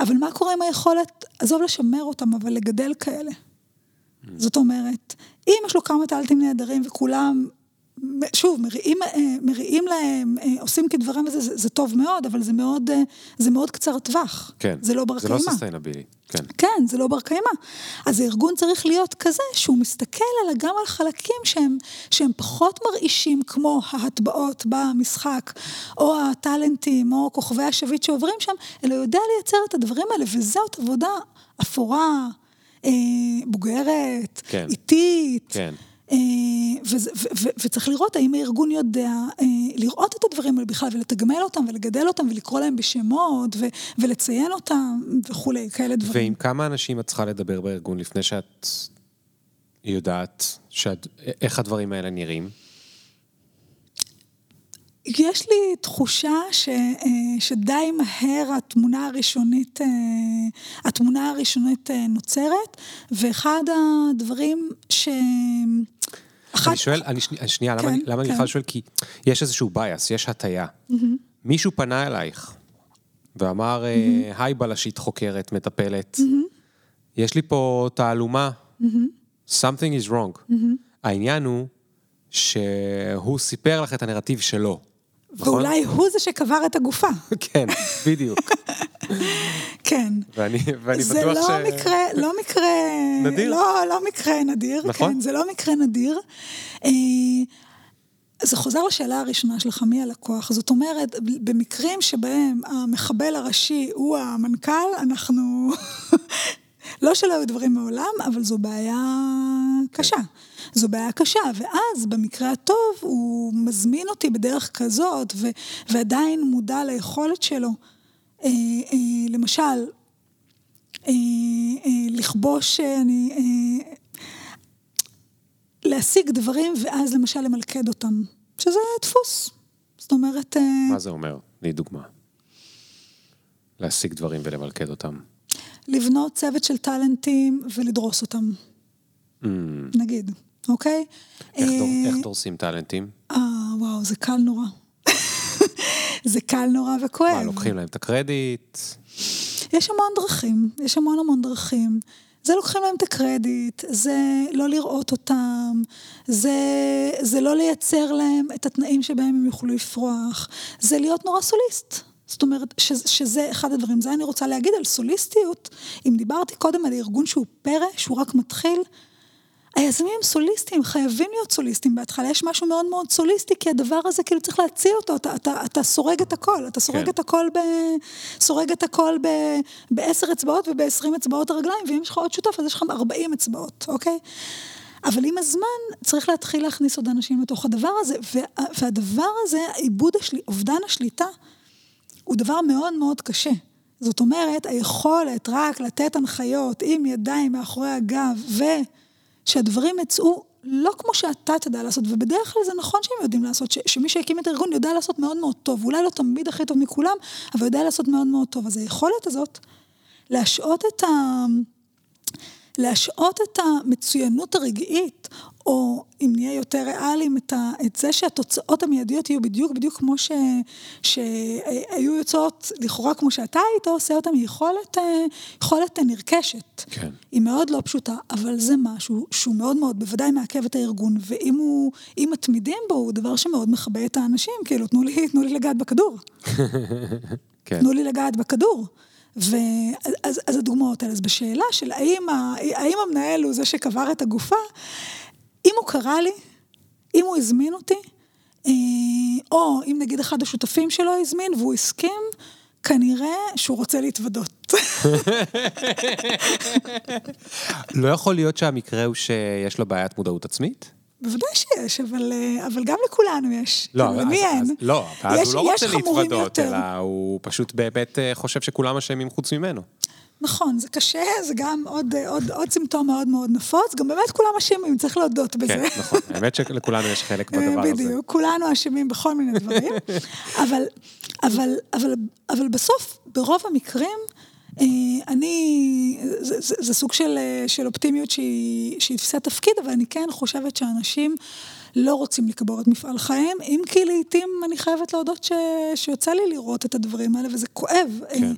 אבל מה קורה עם היכולת, עזוב לשמר אותם, אבל לגדל כאלה? זאת אומרת, אם יש לו כמה טאלנטים נהדרים וכולם, שוב, מריעים, אה, מריעים להם, אה, עושים כדברם וזה, זה, זה טוב מאוד, אבל זה מאוד, אה, זה מאוד קצר טווח. כן. זה לא בר זה לא קיימא. סוסטיינבילי. כן. כן, זה לא בר קיימא. אז הארגון צריך להיות כזה שהוא מסתכל על, גם על חלקים שהם, שהם פחות מרעישים כמו ההטבעות במשחק, או הטאלנטים, או כוכבי השביט שעוברים שם, אלא יודע לייצר את הדברים האלה, וזאת עבודה אפורה, אה, בוגרת, כן. איטית. כן. אה, וזה- ו- ו- וצריך לראות האם הארגון יודע אה, לראות את הדברים האלה בכלל ולתגמל אותם ולגדל אותם ולקרוא להם בשמות ו- ולציין אותם וכולי, כאלה דברים. ועם כמה אנשים את צריכה לדבר בארגון לפני שאת יודעת שאת, איך הדברים האלה נראים? יש לי תחושה ש, אה, שדי מהר התמונה הראשונית, התמונה הראשונית נוצרת, ואחד הדברים ש... אחת, אני שואל, אני שני- שנייה, למה כן, למה אני כן. בכלל שואל? כי יש איזשהו bias, יש הטיה. מישהו פנה אלייך ואמר, אה, היי בלשית חוקרת, מטפלת, יש לי פה תעלומה, something is wrong. העניין הוא שהוא סיפר לך את הנרטיב שלו. נכון? ואולי הוא זה שקבר את הגופה. כן, בדיוק. כן. ואני, ואני זה בטוח לא ש... מקרה, לא מקרה... נדיר. לא, לא מקרה נדיר. נכון. כן, זה לא מקרה נדיר. אה, זה חוזר לשאלה הראשונה שלך, מי הלקוח? זאת אומרת, במקרים שבהם המחבל הראשי הוא המנכ"ל, אנחנו... לא שלא היו דברים מעולם, אבל זו בעיה קשה. זו בעיה קשה, ואז במקרה הטוב הוא מזמין אותי בדרך כזאת, ו- ועדיין מודע ליכולת שלו, אה, אה, למשל, אה, אה, לכבוש, אה, אני, אה, להשיג דברים ואז למשל למלכד אותם, שזה דפוס. זאת אומרת, אה, מה זה אומר? תני דוגמה. להשיג דברים ולמלכד אותם. לבנות צוות של טאלנטים ולדרוס אותם, Mm, נגיד, אוקיי? איך, דור, אה, איך דורסים טאלנטים? אה, וואו, זה קל נורא. זה קל נורא וכואב. מה, לוקחים להם את הקרדיט? יש המון דרכים, יש המון המון דרכים. זה לוקחים להם את הקרדיט, זה לא לראות אותם, זה, זה לא לייצר להם את התנאים שבהם הם יוכלו לפרוח, זה להיות נורא סוליסט. זאת אומרת, ש, שזה אחד הדברים. זה אני רוצה להגיד על סוליסטיות. אם דיברתי קודם על ארגון שהוא פרא, שהוא רק מתחיל, היזמים הם סוליסטים, חייבים להיות סוליסטים בהתחלה. יש משהו מאוד מאוד סוליסטי, כי הדבר הזה כאילו צריך להציל אותו, אתה, אתה, אתה סורג את הכל, אתה סורג כן. את הכל, ב, סורג את הכל ב, בעשר אצבעות ובעשרים אצבעות הרגליים, ואם יש לך עוד שותף, אז יש לך ארבעים אצבעות, אוקיי? אבל עם הזמן צריך להתחיל להכניס עוד אנשים לתוך הדבר הזה, וה, והדבר הזה, עיבוד, השל... אובדן השליטה, הוא דבר מאוד מאוד קשה. זאת אומרת, היכולת רק לתת הנחיות עם ידיים מאחורי הגב, ושהדברים יצאו לא כמו שאתה תדע לעשות, ובדרך כלל זה נכון שהם יודעים לעשות, ש, שמי שהקים את הארגון יודע לעשות מאוד מאוד טוב, אולי לא תמיד הכי טוב מכולם, אבל יודע לעשות מאוד מאוד טוב. אז היכולת הזאת, להשעות את ה... להשעות את המצוינות הרגעית, או אם נהיה יותר ריאליים, את, ה, את זה שהתוצאות המיידיות יהיו בדיוק בדיוק כמו ש, שהיו יוצאות לכאורה כמו שאתה היית עושה אותם, היא יכולת, אה, יכולת נרכשת. כן. היא מאוד לא פשוטה, אבל זה משהו שהוא מאוד מאוד, בוודאי מעכב את הארגון, ואם הוא, אם מתמידים בו, הוא דבר שמאוד מכבה את האנשים, כאילו, תנו לי, תנו לי לגעת בכדור. כן. תנו לי לגעת בכדור. ואז אז הדוגמאות האלה, אז בשאלה של האם, ה, האם המנהל הוא זה שקבר את הגופה, אם הוא קרא לי, אם הוא הזמין אותי, אה, או אם נגיד אחד השותפים שלו הזמין והוא הסכים, כנראה שהוא רוצה להתוודות. לא יכול להיות שהמקרה הוא שיש לו בעיית מודעות עצמית? בוודאי שיש, אבל, אה, אבל גם לכולנו יש. לא, אבל אז, למי אין? אז, לא, יש- הוא לא רוצה להתוודות. אלא הוא פשוט באמת אה, חושב שכולם אשמים חוץ ממנו. נכון, זה קשה, זה גם עוד, עוד, עוד סימפטום מאוד מאוד נפוץ, גם באמת כולם אשמים, צריך להודות בזה. כן, נכון. האמת שלכולנו יש חלק אה, בדבר הזה. בדיוק, כולנו אשמים בכל מיני דברים, אבל, אבל, אבל, אבל בסוף, ברוב המקרים, אה, אני, זה, זה, זה סוג של, אה, של אופטימיות שהיא, שהיא תפיסת תפקיד, אבל אני כן חושבת שאנשים לא רוצים לקבור את מפעל חייהם, אם כי לעיתים אני חייבת להודות ש, שיוצא לי לראות את הדברים האלה, וזה כואב. כן.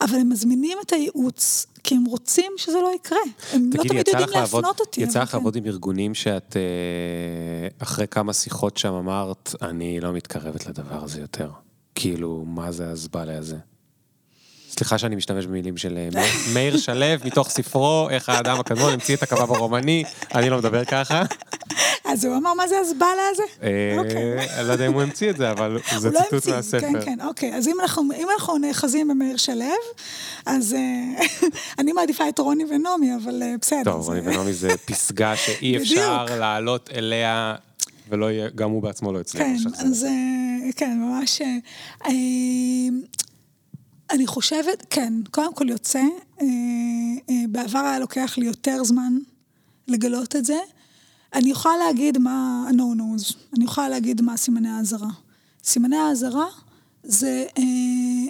אבל הם מזמינים את הייעוץ, כי הם רוצים שזה לא יקרה. הם לא תגידי, תמיד יודעים לך לעבוד, להפנות אותי. יצא לך כן. לעבוד עם ארגונים שאת, אה, אחרי כמה שיחות שם אמרת, אני לא מתקרבת לדבר הזה יותר. כאילו, מה זה הזבלה הזה? סליחה שאני משתמש במילים של אה, מאיר שלו, מתוך ספרו, איך האדם הקדמון המציא את הקבב הרומני, אני לא מדבר ככה. אז הוא אמר, מה זה הזבלה הזה? אוקיי. אה, אני לא יודע אם הוא המציא את זה, אבל זה לא ציטוט מהספר. כן, כן, אוקיי. אז אם אנחנו, נאחזים במאיר שלו, אז אה, אני מעדיפה את רוני ונעמי, אבל אה, בסדר. טוב, רוני ונעמי זה פסגה שאי אפשר. לעלות אליה, ולא יהיה, גם הוא בעצמו לא הצליח כן. אז כן, ממש... אני חושבת, כן, קודם כל יוצא, בעבר היה לוקח לי יותר זמן לגלות את זה. אני יכולה להגיד מה ה-no-nos, אני יכולה להגיד מה סימני האזהרה. סימני האזהרה זה אה,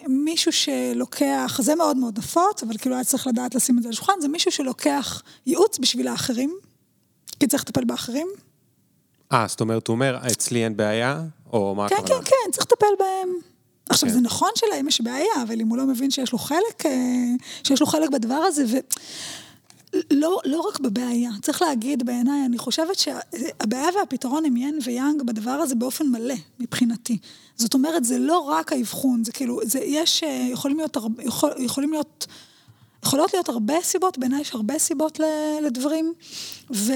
מישהו שלוקח, זה מאוד מאוד נפוץ, אבל כאילו היה צריך לדעת לשים את זה על השולחן, זה מישהו שלוקח ייעוץ בשביל האחרים, כי צריך לטפל באחרים. אה, זאת אומרת, הוא אומר, אצלי אין בעיה? או מה כן, הכוונה? כן, כן, צריך לטפל בהם. עכשיו, כן. זה נכון שלהם יש בעיה, אבל אם הוא לא מבין שיש לו חלק, אה, שיש לו חלק בדבר הזה, ו... לא, לא רק בבעיה, צריך להגיד בעיניי, אני חושבת שהבעיה והפתרון הם ין ויאנג בדבר הזה באופן מלא, מבחינתי. זאת אומרת, זה לא רק האבחון, זה כאילו, זה, יש, אה, יכולים להיות, יכול, יכולים להיות, יכולות להיות הרבה סיבות, בעיניי יש הרבה סיבות לדברים, ו,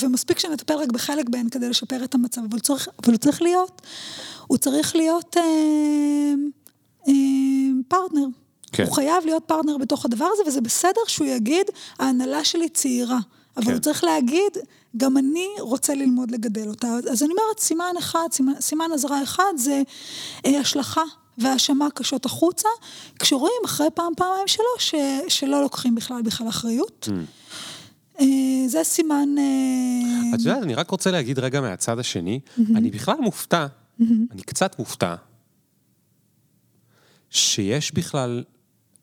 ומספיק שנטפל רק בחלק בהן כדי לשפר את המצב, אבל צריך, אבל הוא צריך להיות, הוא צריך להיות אה, אה, פרטנר. כן. הוא חייב להיות פרטנר בתוך הדבר הזה, וזה בסדר שהוא יגיד, ההנהלה שלי צעירה. אבל כן. הוא צריך להגיד, גם אני רוצה ללמוד לגדל אותה. אז אני אומרת, סימן אחד, סימן, סימן אזהרה אחד זה אה, השלכה והאשמה קשות החוצה, כשרואים אחרי פעם, פעמיים, שלוש, ש, שלא לוקחים בכלל בכלל אחריות. אה, זה סימן... אה, את יודעת, אני רק רוצה להגיד רגע מהצד השני, אני בכלל מופתע, אני קצת מופתע, שיש בכלל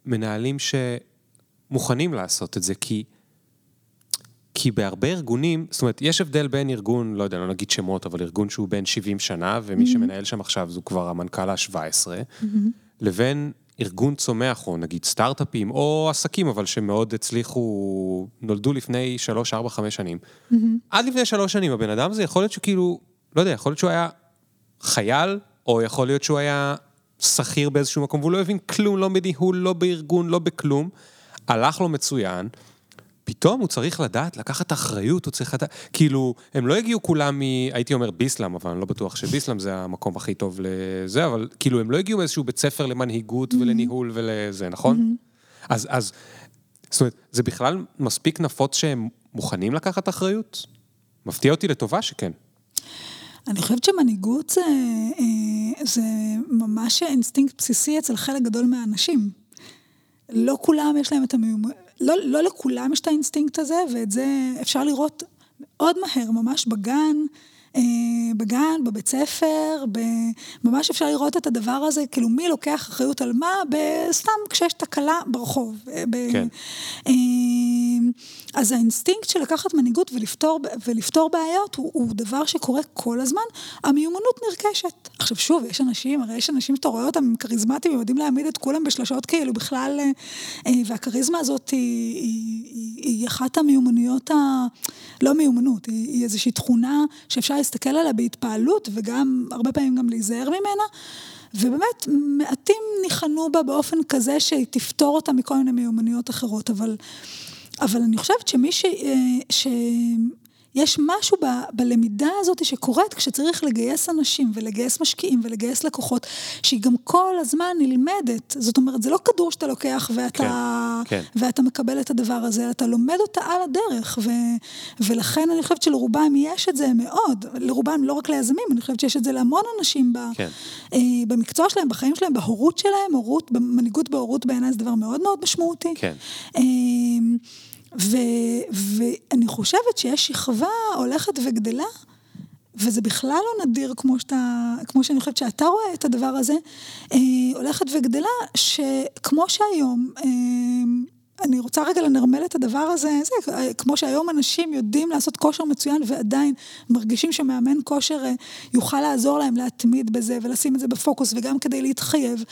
מנהלים שמוכנים לעשות את זה, כי... כי בהרבה ארגונים, זאת אומרת, יש הבדל בין ארגון, לא יודע, לא נגיד שמות, אבל ארגון שהוא בן 70 שנה, ומי שמנהל שם עכשיו זו כבר המנכ"ל ה-17, לבין ארגון צומח, או נגיד סטארט-אפים, או עסקים, אבל שמאוד הצליחו, נולדו לפני 3, 4, 5 שנים. עד לפני 3 שנים, הבן אדם הזה יכול להיות שכאילו, לא יודע, יכול להיות שהוא היה חייל, או יכול להיות שהוא היה שכיר באיזשהו מקום, והוא לא הבין כלום, לא בניהול, לא בארגון, לא בכלום. הלך לו מצוין. פתאום הוא צריך לדעת, לקחת אחריות, הוא צריך לדעת, כאילו, הם לא הגיעו כולם מ... הייתי אומר ביסלאם, אבל אני לא בטוח שביסלאם זה המקום הכי טוב לזה, אבל כאילו, הם לא הגיעו מאיזשהו בית ספר למנהיגות ולניהול ולזה, נכון? אז, אז, זאת אומרת, זה בכלל מספיק נפוץ שהם מוכנים לקחת אחריות? מפתיע אותי לטובה שכן. אני חושבת שמנהיגות זה, אה, זה ממש אינסטינקט בסיסי אצל חלק גדול מהאנשים. לא כולם יש להם את המיומנות, לא, לא לכולם יש את האינסטינקט הזה, ואת זה אפשר לראות מאוד מהר, ממש בגן, אה, בגן, בבית ספר, ב... ממש אפשר לראות את הדבר הזה, כאילו מי לוקח אחריות על מה, סתם כשיש תקלה ברחוב. ב... כן. אז האינסטינקט של לקחת מנהיגות ולפתור, ולפתור בעיות הוא, הוא דבר שקורה כל הזמן. המיומנות נרכשת. עכשיו שוב, יש אנשים, הרי יש אנשים שאתה רואה אותם, הם כריזמטיים, הם יודעים להעמיד את כולם בשלשות כאילו בכלל, אה, אה, והכריזמה הזאת היא, היא, היא, היא אחת המיומנויות, ה... לא מיומנות, היא, היא איזושהי תכונה שאפשר להסתכל עליה בהתפעלות וגם, הרבה פעמים גם להיזהר ממנה. ובאמת, מעטים ניחנו בה באופן כזה שהיא תפתור אותה מכל מיני מיומנויות אחרות, אבל, אבל אני חושבת שמי ש... יש משהו ב, בלמידה הזאת שקורית כשצריך לגייס אנשים ולגייס משקיעים ולגייס לקוחות, שהיא גם כל הזמן נלמדת. זאת אומרת, זה לא כדור שאתה לוקח ואתה, כן, כן. ואתה מקבל את הדבר הזה, אתה לומד אותה על הדרך. ו, ולכן אני חושבת שלרובם יש את זה מאוד, לרובם, לא רק ליזמים, אני חושבת שיש את זה להמון אנשים ב, כן. אה, במקצוע שלהם, בחיים שלהם, בהורות שלהם, הורות, מנהיגות בהורות בעיניי זה דבר מאוד מאוד משמעותי. כן. אה, ו, ואני חושבת שיש שכבה הולכת וגדלה, וזה בכלל לא נדיר כמו, שאתה, כמו שאני חושבת שאתה רואה את הדבר הזה, אה, הולכת וגדלה, שכמו שהיום, אה, אני רוצה רגע לנרמל את הדבר הזה, זה, כמו שהיום אנשים יודעים לעשות כושר מצוין ועדיין מרגישים שמאמן כושר אה, יוכל לעזור להם להתמיד בזה ולשים את זה בפוקוס וגם כדי להתחייב.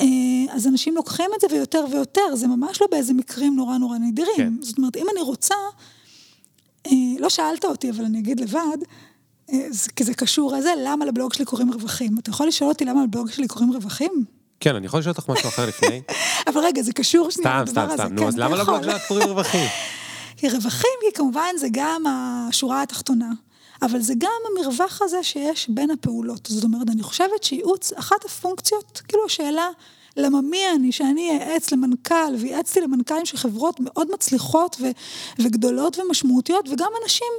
אה, אז אנשים לוקחים את זה ויותר ויותר, זה ממש לא באיזה מקרים נורא נורא נדירים. כן. זאת אומרת, אם אני רוצה, אה, לא שאלת אותי, אבל אני אגיד לבד, כי זה קשור לזה, למה לבלוג שלי קוראים רווחים? אתה יכול לשאול אותי למה לבלוג שלי קוראים רווחים? כן, אני יכול לשאול אותך משהו אחר לפני? אבל רגע, זה קשור שנייה סתם, לדבר סתם, הזה. סתם. נו, כן, אז אתה למה יכול. לבלוג שלך קוראים רווחים? כי רווחים, כי כמובן זה גם השורה התחתונה, אבל זה גם המרווח הזה שיש בין הפעולות. זאת אומרת, אני חושבת שייעוץ, אחת הפונקציות, כאילו השאלה, למה מי אני, שאני אייעץ למנכ"ל, וייעצתי למנכ"לים של חברות מאוד מצליחות ו- וגדולות ומשמעותיות, וגם אנשים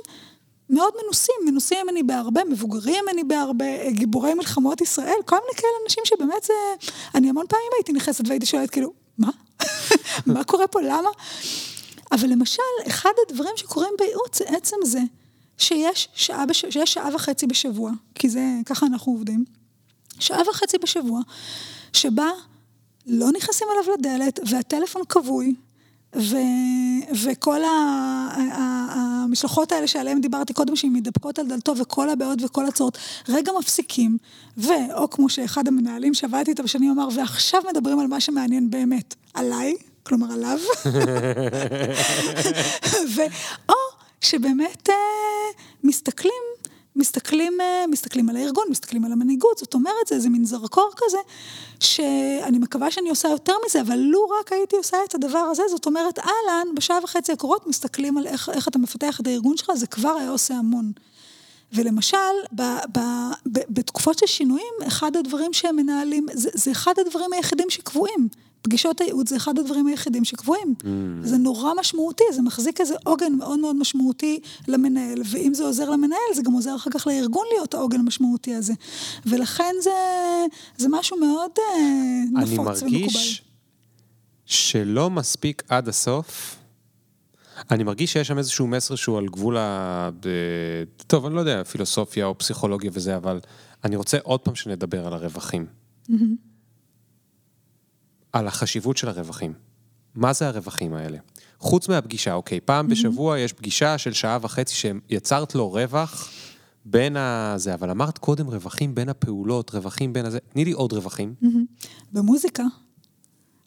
מאוד מנוסים, מנוסים ממני בהרבה, מבוגרים ממני בהרבה, גיבורי מלחמות ישראל, כל מיני כאלה אנשים שבאמת זה... אני המון פעמים הייתי נכנסת והייתי שואלת, כאילו, מה? מה קורה פה? למה? אבל למשל, אחד הדברים שקורים בייעוץ זה עצם זה שיש שעה, בש... שיש שעה וחצי בשבוע, כי זה, ככה אנחנו עובדים, שעה וחצי בשבוע, שבה לא נכנסים אליו לדלת והטלפון כבוי, ו, וכל ה, ה, המשלחות האלה שעליהן דיברתי קודם, שהן מתדפקות על דלתו, וכל הבעיות וכל הצורות, רגע מפסיקים, ואו כמו שאחד המנהלים שעבדתי איתו בשנים אמר, ועכשיו מדברים על מה שמעניין באמת, עליי, כלומר עליו, ו, או שבאמת אה, מסתכלים מסתכלים, אה, מסתכלים על הארגון, מסתכלים על המנהיגות, זאת אומרת, זה איזה מין זרקור כזה, שאני מקווה שאני עושה יותר מזה, אבל לו רק הייתי עושה את הדבר הזה, זאת אומרת, אהלן, בשעה וחצי הקרובות מסתכלים על איך, איך אתה מפתח את הארגון שלך, זה כבר היה עושה המון. ולמשל, ב, ב, ב, בתקופות של שינויים, אחד הדברים שהם מנהלים, זה, זה אחד הדברים היחידים שקבועים. פגישות הייעוץ זה אחד הדברים היחידים שקבועים. Mm. זה נורא משמעותי, זה מחזיק איזה עוגן מאוד מאוד משמעותי למנהל, ואם זה עוזר למנהל, זה גם עוזר אחר כך לארגון להיות העוגן המשמעותי הזה. ולכן זה, זה משהו מאוד uh, נפוץ ומקובל. אני מרגיש שלא מספיק עד הסוף. אני מרגיש שיש שם איזשהו מסר שהוא על גבול ה... טוב, אני לא יודע, פילוסופיה או פסיכולוגיה וזה, אבל אני רוצה עוד פעם שנדבר על הרווחים. Mm-hmm. על החשיבות של הרווחים. מה זה הרווחים האלה? חוץ מהפגישה, אוקיי, פעם. בשבוע יש פגישה של שעה וחצי שיצרת לו רווח בין הזה, אבל אמרת קודם רווחים בין הפעולות, רווחים בין הזה, תני לי עוד רווחים. במוזיקה,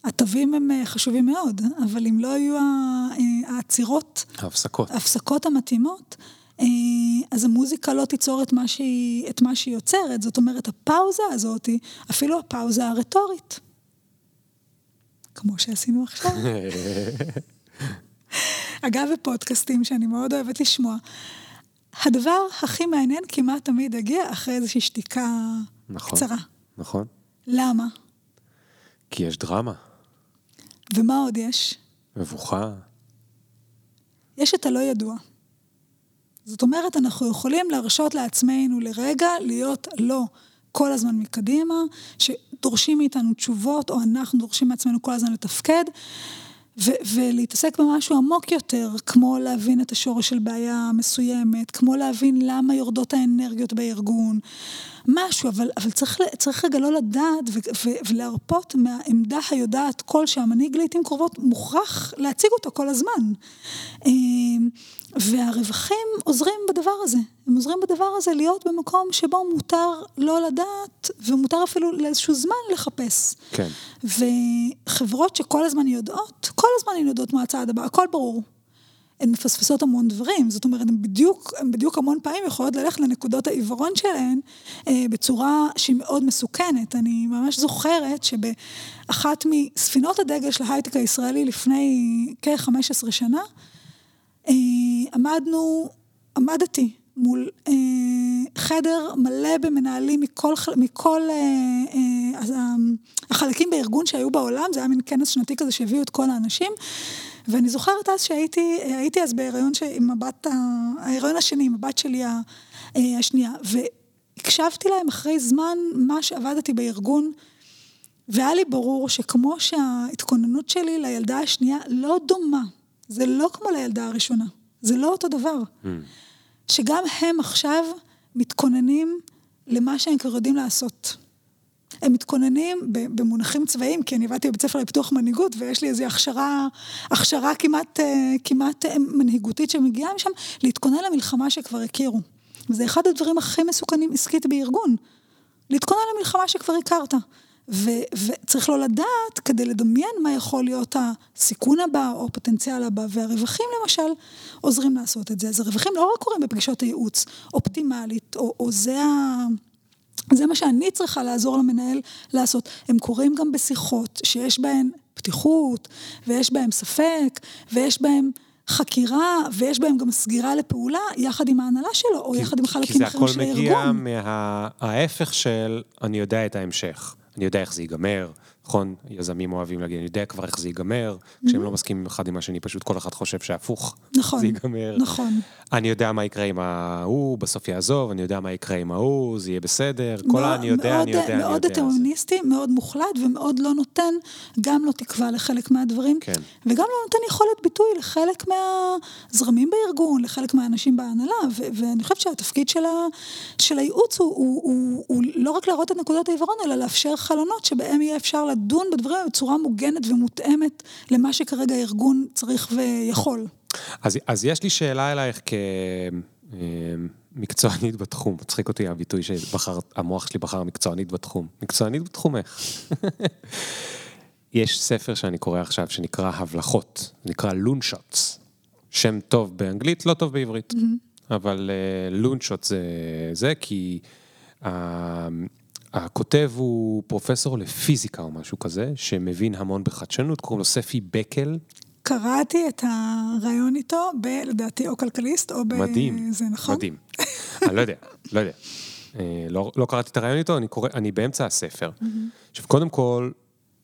התווים הם אה, חשובים מאוד, אבל אם לא יהיו אה, העצירות, ההפסקות, ההפסקות המתאימות, אה, אז המוזיקה לא תיצור את מה שהיא, את מה שהיא יוצרת, זאת אומרת, הפאוזה הזאת, אפילו הפאוזה הרטורית. כמו שעשינו עכשיו. אגב, בפודקאסטים שאני מאוד אוהבת לשמוע, הדבר הכי מעניין כמעט תמיד הגיע אחרי איזושהי שתיקה נכון, קצרה. נכון. למה? כי יש דרמה. ומה עוד יש? מבוכה. יש את הלא ידוע. זאת אומרת, אנחנו יכולים להרשות לעצמנו לרגע להיות לא כל הזמן מקדימה, שדורשים מאיתנו תשובות, או אנחנו דורשים מעצמנו כל הזמן לתפקד, ו- ולהתעסק במשהו עמוק יותר, כמו להבין את השורש של בעיה מסוימת, כמו להבין למה יורדות האנרגיות בארגון, משהו, אבל, אבל צריך, צריך רגע לא לדעת ו- ו- ולהרפות מהעמדה היודעת כל שהמנהיג לעיתים קרובות מוכרח להציג אותו כל הזמן. והרווחים עוזרים בדבר הזה, הם עוזרים בדבר הזה להיות במקום שבו מותר לא לדעת, ומותר אפילו לאיזשהו זמן לחפש. כן. וחברות שכל הזמן יודעות, כל הזמן הן יודעות מה הצעד הבא, הכל ברור. הן מפספסות המון דברים, זאת אומרת, הן בדיוק, הן בדיוק המון פעמים יכולות ללכת לנקודות העיוורון שלהן אה, בצורה שהיא מאוד מסוכנת. אני ממש זוכרת שבאחת מספינות הדגל של ההייטק הישראלי לפני כ-15 שנה, אה, עמדנו, עמדתי מול אה, חדר מלא במנהלים מכל, מכל אה, אה, החלקים בארגון שהיו בעולם, זה היה מין כנס שנתי כזה שהביאו את כל האנשים. ואני זוכרת אז שהייתי, הייתי אז בהיריון עם הבת, ההיריון השני, עם הבת שלי אה, השנייה, והקשבתי להם אחרי זמן מה שעבדתי בארגון, והיה לי ברור שכמו שההתכוננות שלי לילדה השנייה לא דומה, זה לא כמו לילדה הראשונה, זה לא אותו דבר. Mm. שגם הם עכשיו מתכוננים למה שהם כבר יודעים לעשות. הם מתכוננים במונחים צבאיים, כי אני עבדתי בבית ספר לפיתוח מנהיגות, ויש לי איזו הכשרה, הכשרה כמעט, אה, כמעט אה, מנהיגותית שמגיעה משם, להתכונן למלחמה שכבר הכירו. וזה אחד הדברים הכי מסוכנים עסקית בארגון, להתכונן למלחמה שכבר הכרת. וצריך לא לדעת כדי לדמיין מה יכול להיות הסיכון הבא או הפוטנציאל הבא, והרווחים למשל עוזרים לעשות את זה. אז הרווחים לא רק קורים בפגישות הייעוץ אופטימלית, או, או זה ה... זה מה שאני צריכה לעזור למנהל לעשות. הם קורים גם בשיחות שיש בהן פתיחות, ויש בהן ספק, ויש בהן חקירה, ויש בהן גם סגירה לפעולה, יחד עם ההנהלה שלו, או יחד עם חלקים אחרים של הארגון. כי זה הכל מגיע מההפך של אני יודע את ההמשך. אני יודע איך זה ייגמר, נכון? יזמים אוהבים להגיד, אני יודע כבר איך זה ייגמר, כשהם לא מסכימים אחד עם השני, פשוט כל אחד חושב שהפוך, נכון, זה ייגמר. נכון. אני יודע מה יקרה עם ההוא, בסוף יעזוב, אני יודע מה יקרה עם ההוא, זה יהיה בסדר, כל ה... אני יודע, אני יודע, אני יודע. מאוד דטרמיניסטי, מאוד מוחלט, ומאוד לא נותן, גם לא תקווה לחלק מהדברים, כן. וגם לא נותן יכולת ביטוי לחלק מהזרמים בארגון, לחלק מהאנשים בהנהלה, ואני חושבת שהתפקיד של הייעוץ הוא לא רק להראות את נקודות העיוורון, אלא לאפשר חלונות שבהם יהיה אפשר לדון בדברים בצורה מוגנת ומותאמת למה שכרגע הארגון צריך ויכול. אז, אז יש לי שאלה אלייך כמקצוענית בתחום, מצחיק אותי הביטוי שהמוח שלי בחר מקצוענית בתחום. מקצוענית בתחומך. יש ספר שאני קורא עכשיו שנקרא הבלחות, נקרא לונשוטס. שם טוב באנגלית, לא טוב בעברית. Mm-hmm. אבל uh, לונשוט זה זה, כי uh, הכותב הוא פרופסור לפיזיקה או משהו כזה, שמבין המון בחדשנות, קוראים לו ספי בקל. קראתי את הרעיון איתו, ב, לדעתי, או כלכליסט, או ב... מדהים. זה נכון? מדהים. אני לא יודע, לא יודע. אה, לא, לא קראתי את הרעיון איתו, אני, קורא, אני באמצע הספר. עכשיו, קודם כל,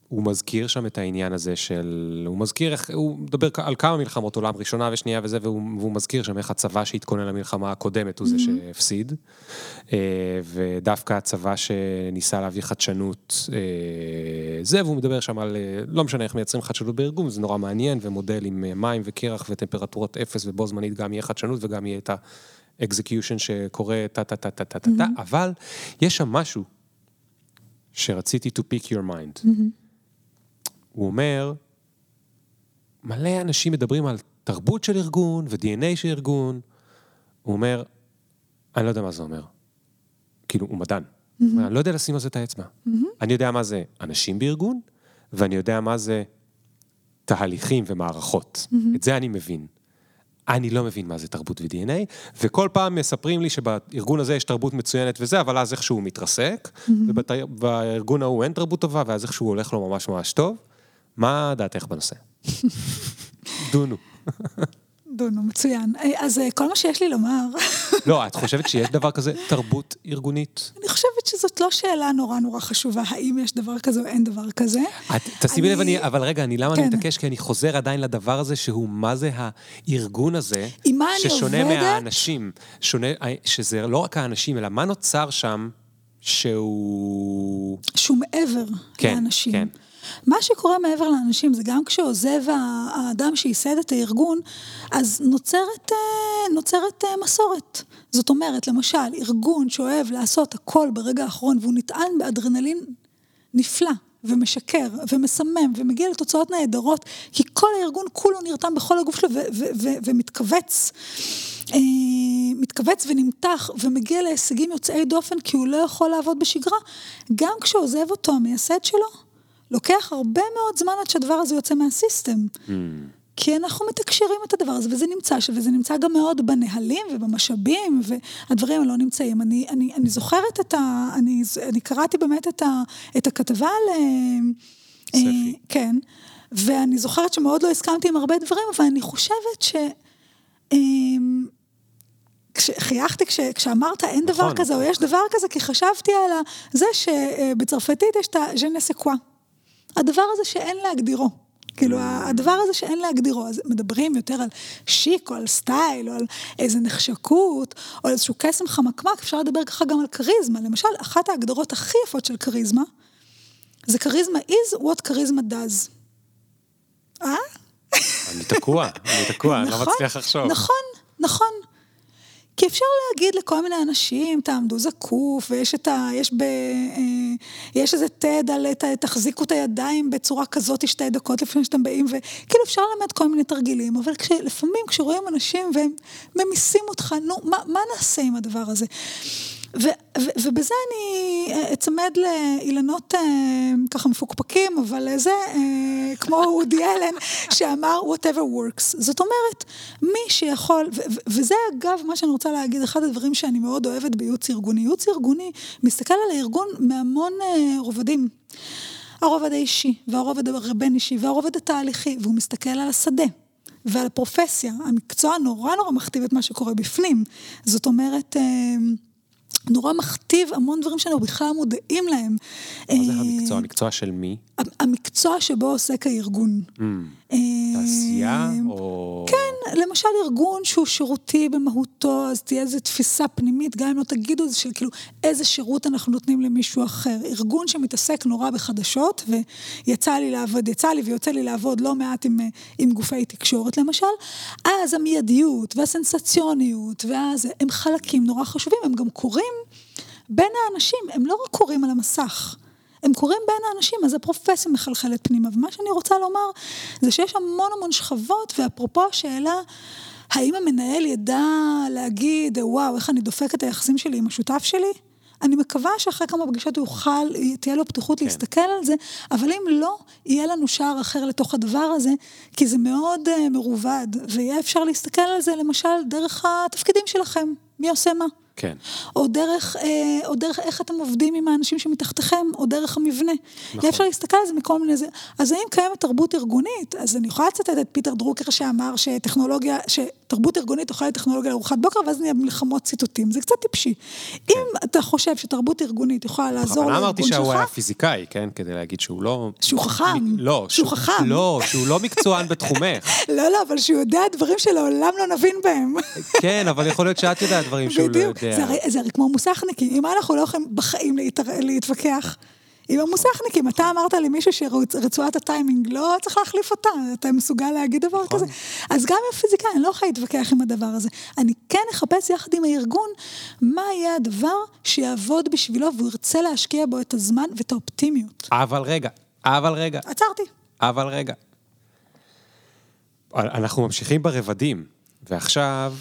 הוא מזכיר שם את העניין הזה של, הוא מזכיר איך, הוא מדבר על כמה מלחמות עולם, ראשונה ושנייה וזה, והוא, והוא מזכיר שם איך הצבא שהתכונן למלחמה הקודמת הוא mm-hmm. זה שהפסיד, אה, ודווקא הצבא שניסה להביא חדשנות, אה, זה, והוא מדבר שם על, אה, לא משנה איך מייצרים חדשנות בארגון, זה נורא מעניין, ומודל עם מים וקרח וטמפרטורות אפס, ובו זמנית גם יהיה חדשנות וגם יהיה את האקזקיושן שקורה טה-טה-טה-טה-טה, mm-hmm. אבל יש שם משהו שרציתי to pick your mind. Mm-hmm. הוא אומר, מלא אנשים מדברים על תרבות של ארגון ו-DNA של ארגון. הוא אומר, אני לא יודע מה זה אומר. כאילו, הוא מדען. Mm-hmm. אני לא יודע לשים על זה את האצבע. Mm-hmm. אני יודע מה זה אנשים בארגון, ואני יודע מה זה תהליכים ומערכות. Mm-hmm. את זה אני מבין. אני לא מבין מה זה תרבות ו-DNA, וכל פעם מספרים לי שבארגון הזה יש תרבות מצוינת וזה, אבל אז איכשהו הוא מתרסק, mm-hmm. ובארגון ההוא אין תרבות טובה, ואז איכשהו הולך לו ממש ממש טוב. מה דעתך בנושא? דונו. דונו, מצוין. אז אה, כל מה שיש לי לומר... לא, את חושבת שיש דבר כזה תרבות ארגונית? אני חושבת שזאת לא שאלה נורא נורא חשובה, האם יש דבר כזה או אין דבר כזה. תשימי לב, אבל רגע, אני למה אני כן. מתעקש? כי אני חוזר עדיין לדבר הזה, שהוא מה זה הארגון הזה, ששונה מהאנשים, שזה לא רק האנשים, אלא מה נוצר שם שהוא... שהוא מעבר כן, לאנשים. כן. מה שקורה מעבר לאנשים זה גם כשעוזב האדם שייסד את הארגון, אז נוצרת, אה, נוצרת אה, מסורת. זאת אומרת, למשל, ארגון שאוהב לעשות הכל ברגע האחרון והוא נטען באדרנלין נפלא. ומשקר, ומסמם, ומגיע לתוצאות נהדרות, כי כל הארגון כולו נרתם בכל הגוף שלו ומתכווץ. אה, מתכווץ ונמתח ומגיע להישגים יוצאי דופן כי הוא לא יכול לעבוד בשגרה, גם כשעוזב אותו המייסד שלו, לוקח הרבה מאוד זמן עד שהדבר הזה יוצא מהסיסטם. Mm. כי אנחנו מתקשרים את הדבר הזה, וזה נמצא, וזה נמצא גם מאוד בנהלים ובמשאבים, והדברים לא נמצאים. אני, אני, אני זוכרת את ה... אני, אני קראתי באמת את, ה, את הכתבה על... אה, ספי. אה, כן, ואני זוכרת שמאוד לא הסכמתי עם הרבה דברים, אבל אני חושבת ש... אה, חייכתי כש, כשאמרת אין נכון, דבר כזה, או יש דבר כזה, כי חשבתי על זה שבצרפתית יש את ה-je הדבר הזה שאין להגדירו. כאילו, הדבר הזה שאין להגדירו, אז מדברים יותר על שיק או על סטייל או על איזה נחשקות או על איזשהו קסם חמקמק, אפשר לדבר ככה גם על כריזמה. למשל, אחת ההגדרות הכי יפות של כריזמה, זה כריזמה is what כריזמה does. אה? אני תקוע, אני תקוע, אני לא נכון, מצליח לחשוב. נכון, נכון. כי אפשר להגיד לכל מיני אנשים, תעמדו זקוף, ויש את ה... יש ב... אה, יש איזה TED על תחזיקו את הידיים בצורה כזאת שתי דקות לפני שאתם באים, וכאילו אפשר ללמד כל מיני תרגילים, אבל כש... לפעמים כשרואים אנשים והם ממיסים אותך, נו, מה, מה נעשה עם הדבר הזה? ו- ו- ובזה אני אה, אצמד לאילנות אה, ככה מפוקפקים, אבל זה אה, כמו וודי אלן שאמר whatever works. זאת אומרת, מי שיכול, ו- ו- וזה אגב מה שאני רוצה להגיד, אחד הדברים שאני מאוד אוהבת בייעוץ ארגוני. ייעוץ ארגוני מסתכל על הארגון מהמון רובדים. הרובד האישי, והרובד הבין-אישי, והרובד התהליכי, והוא מסתכל על השדה. ועל הפרופסיה, המקצוע נורא נורא מכתיב את מה שקורה בפנים. זאת אומרת, נורא מכתיב המון דברים שאנחנו בכלל מודעים להם. מה זה המקצוע? המקצוע של מי? המקצוע שבו עוסק הארגון. תעשייה או... כן, למשל ארגון שהוא שירותי במהותו, אז תהיה איזו תפיסה פנימית, גם אם לא תגידו את זה, של כאילו איזה שירות אנחנו נותנים למישהו אחר. ארגון שמתעסק נורא בחדשות, ויצא לי לעבוד, יצא לי ויוצא לי לעבוד לא מעט עם, עם גופי תקשורת למשל, אז המיידיות והסנסציוניות, ואז הם חלקים נורא חשובים, הם גם קורים בין האנשים, הם לא רק קורים על המסך. הם קורים בין האנשים, אז הפרופסיה מחלחלת פנימה. ומה שאני רוצה לומר, זה שיש המון המון שכבות, ואפרופו השאלה, האם המנהל ידע להגיד, וואו, איך אני דופק את היחסים שלי עם השותף שלי? אני מקווה שאחרי כמה פגישות הוא יוכל, תהיה לו פתיחות כן. להסתכל על זה, אבל אם לא, יהיה לנו שער אחר לתוך הדבר הזה, כי זה מאוד uh, מרובד, ויהיה אפשר להסתכל על זה למשל דרך התפקידים שלכם, מי עושה מה. כן. או דרך, אה, או דרך איך אתם עובדים עם האנשים שמתחתיכם, או דרך המבנה. נכון. אפשר להסתכל על זה מכל מיני... זה. אז האם קיימת תרבות ארגונית? אז אני יכולה לצטט את פיטר דרוקר שאמר שטכנולוגיה, שתרבות ארגונית אוכלת טכנולוגיה לארוחת בוקר, ואז נהיה מלחמות ציטוטים. זה קצת טיפשי. כן. אם אתה חושב שתרבות ארגונית יכולה לעזור לארגון שלך... אמרתי שהוא היה פיזיקאי, כן? כדי להגיד שהוא לא... שהוא חכם. לא. שהוא חכם. לא, שהוא לא מקצוען בתחומך. לא, לא, אבל שהוא יודע דברים שלעולם לא נבין בהם. כן, אבל יכול להיות שאת יודעת דברים שהוא לא יודע. זה הרי, זה הרי כמו מוסכניקים, עם מה אנחנו לא יכולים בחיים להתר... להתווכח? עם המוסכניקים, אתה אמרת למישהו שרצועת הטיימינג, לא צריך להחליף אותה, אתה מסוגל להגיד דבר נכון. כזה. אז גם עם הפיזיקאי, אני לא יכולה להתווכח עם הדבר הזה. אני כן אחפש יחד עם הארגון, מה יהיה הדבר שיעבוד בשבילו והוא ירצה להשקיע בו את הזמן ואת האופטימיות. אבל רגע, אבל רגע. עצרתי. אבל רגע. אנחנו ממשיכים ברבדים, ועכשיו...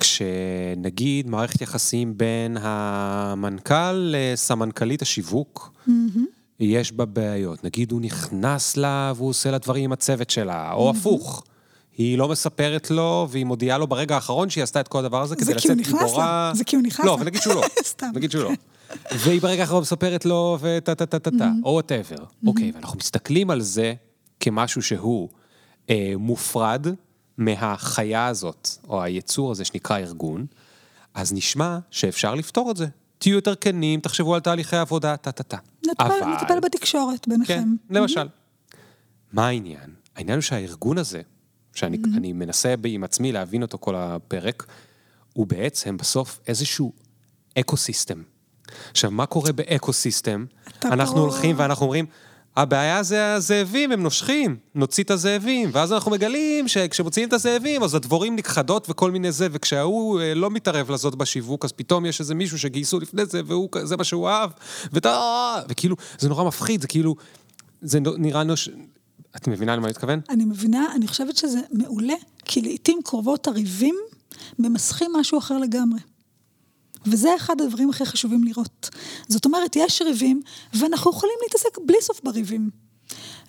כשנגיד מערכת יחסים בין המנכ"ל לסמנכ"לית השיווק, mm-hmm. יש בה בעיות. נגיד הוא נכנס לה והוא עושה לה דברים עם הצוות שלה, או mm-hmm. הפוך. היא לא מספרת לו, והיא מודיעה לו ברגע האחרון שהיא עשתה את כל הדבר הזה כדי לצאת גיבורה... זה כי הוא נכנס לה. לא, אבל נגיד שהוא לא. סתם. נגיד שהוא לא. והיא ברגע האחרון מספרת לו, וטה טה טה טה טה, או whatever. אוקיי, ואנחנו מסתכלים על זה כמשהו שהוא אה, מופרד, מהחיה הזאת, או היצור הזה שנקרא ארגון, אז נשמע שאפשר לפתור את זה. תהיו יותר כנים, תחשבו על תהליכי עבודה, טה-טה-טה. אבל... נטפל בתקשורת ביניכם. כן, למשל. מה העניין? העניין הוא שהארגון הזה, שאני mm-hmm. מנסה עם עצמי להבין אותו כל הפרק, הוא בעצם בסוף איזשהו ecosystem. עכשיו, מה קורה ב ecosystem? אנחנו פה... הולכים ואנחנו אומרים, הבעיה זה הזאבים, הם נושכים, נוציא את הזאבים, ואז אנחנו מגלים שכשמוציאים את הזאבים, אז הדבורים נכחדות וכל מיני זה, וכשההוא אה, לא מתערב לזאת בשיווק, אז פתאום יש איזה מישהו שגייסו לפני זה, וזה מה שהוא אהב, ואתה... וכאילו, זה נורא מפחיד, זה כאילו, זה נראה נוש... את מבינה למה אני מתכוון? אני מבינה, אני חושבת שזה מעולה, כי לעיתים קרובות הריבים ממסכים משהו אחר לגמרי. וזה אחד הדברים הכי חשובים לראות. זאת אומרת, יש ריבים, ואנחנו יכולים להתעסק בלי סוף בריבים.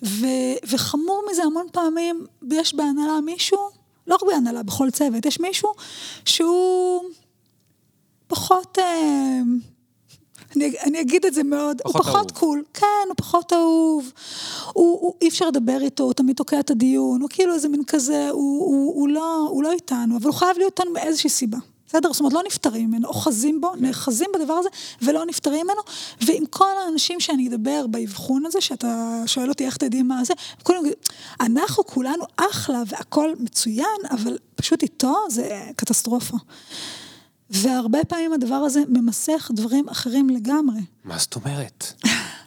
ו, וחמור מזה, המון פעמים יש בהנהלה מישהו, לא רק בהנהלה, בכל צוות, יש מישהו שהוא פחות, אה, אני, אני אגיד את זה מאוד, פחות הוא פחות אהוב. קול, כן, הוא פחות אהוב, הוא, הוא, אי אפשר לדבר איתו, הוא תמיד תוקע את הדיון, הוא כאילו איזה מין כזה, הוא, הוא, הוא, לא, הוא לא איתנו, אבל הוא חייב להיות איתנו מאיזושהי סיבה. בסדר? זאת אומרת, לא נפטרים ממנו, אוחזים בו, כן. נאחזים בדבר הזה, ולא נפטרים ממנו. ועם כל האנשים שאני אדבר באבחון הזה, שאתה שואל אותי איך תדעי מה זה, כולם יגידו, אנחנו כולנו אחלה והכל מצוין, אבל פשוט איתו זה קטסטרופה. והרבה פעמים הדבר הזה ממסך דברים אחרים לגמרי. מה זאת אומרת?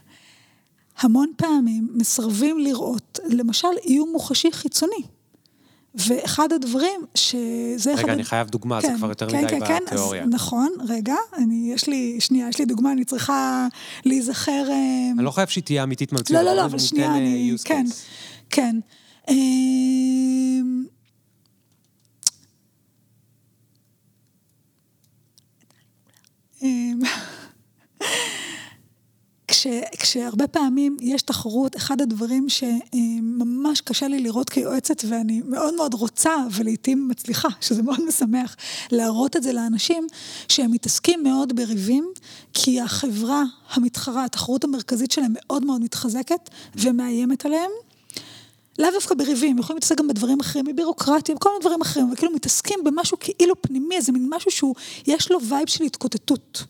המון פעמים מסרבים לראות, למשל, איום מוחשי חיצוני. ואחד הדברים שזה... רגע, אני חייב דוגמה, כן, זה כבר יותר כן, מדי כן, בתיאוריה. אז, נכון, רגע, אני, יש לי, שנייה, יש לי דוגמה, אני צריכה להיזכר... אה, אני לא חייב שהיא תהיה אמיתית מהמציאות. לא, לא, לא, אבל שנייה, אה, אני... כן, כן. כש, כשהרבה פעמים יש תחרות, אחד הדברים שממש קשה לי לראות כיועצת, ואני מאוד מאוד רוצה, ולעיתים מצליחה, שזה מאוד משמח, להראות את זה לאנשים, שהם מתעסקים מאוד בריבים, כי החברה המתחרה, התחרות המרכזית שלהם מאוד מאוד מתחזקת ומאיימת עליהם. לאו דווקא בריבים, יכולים להתעסק גם בדברים אחרים, בבירוקרטיה, בכל מיני דברים אחרים, וכאילו מתעסקים במשהו כאילו פנימי, איזה מין משהו שהוא, יש לו vibe של התקוטטות.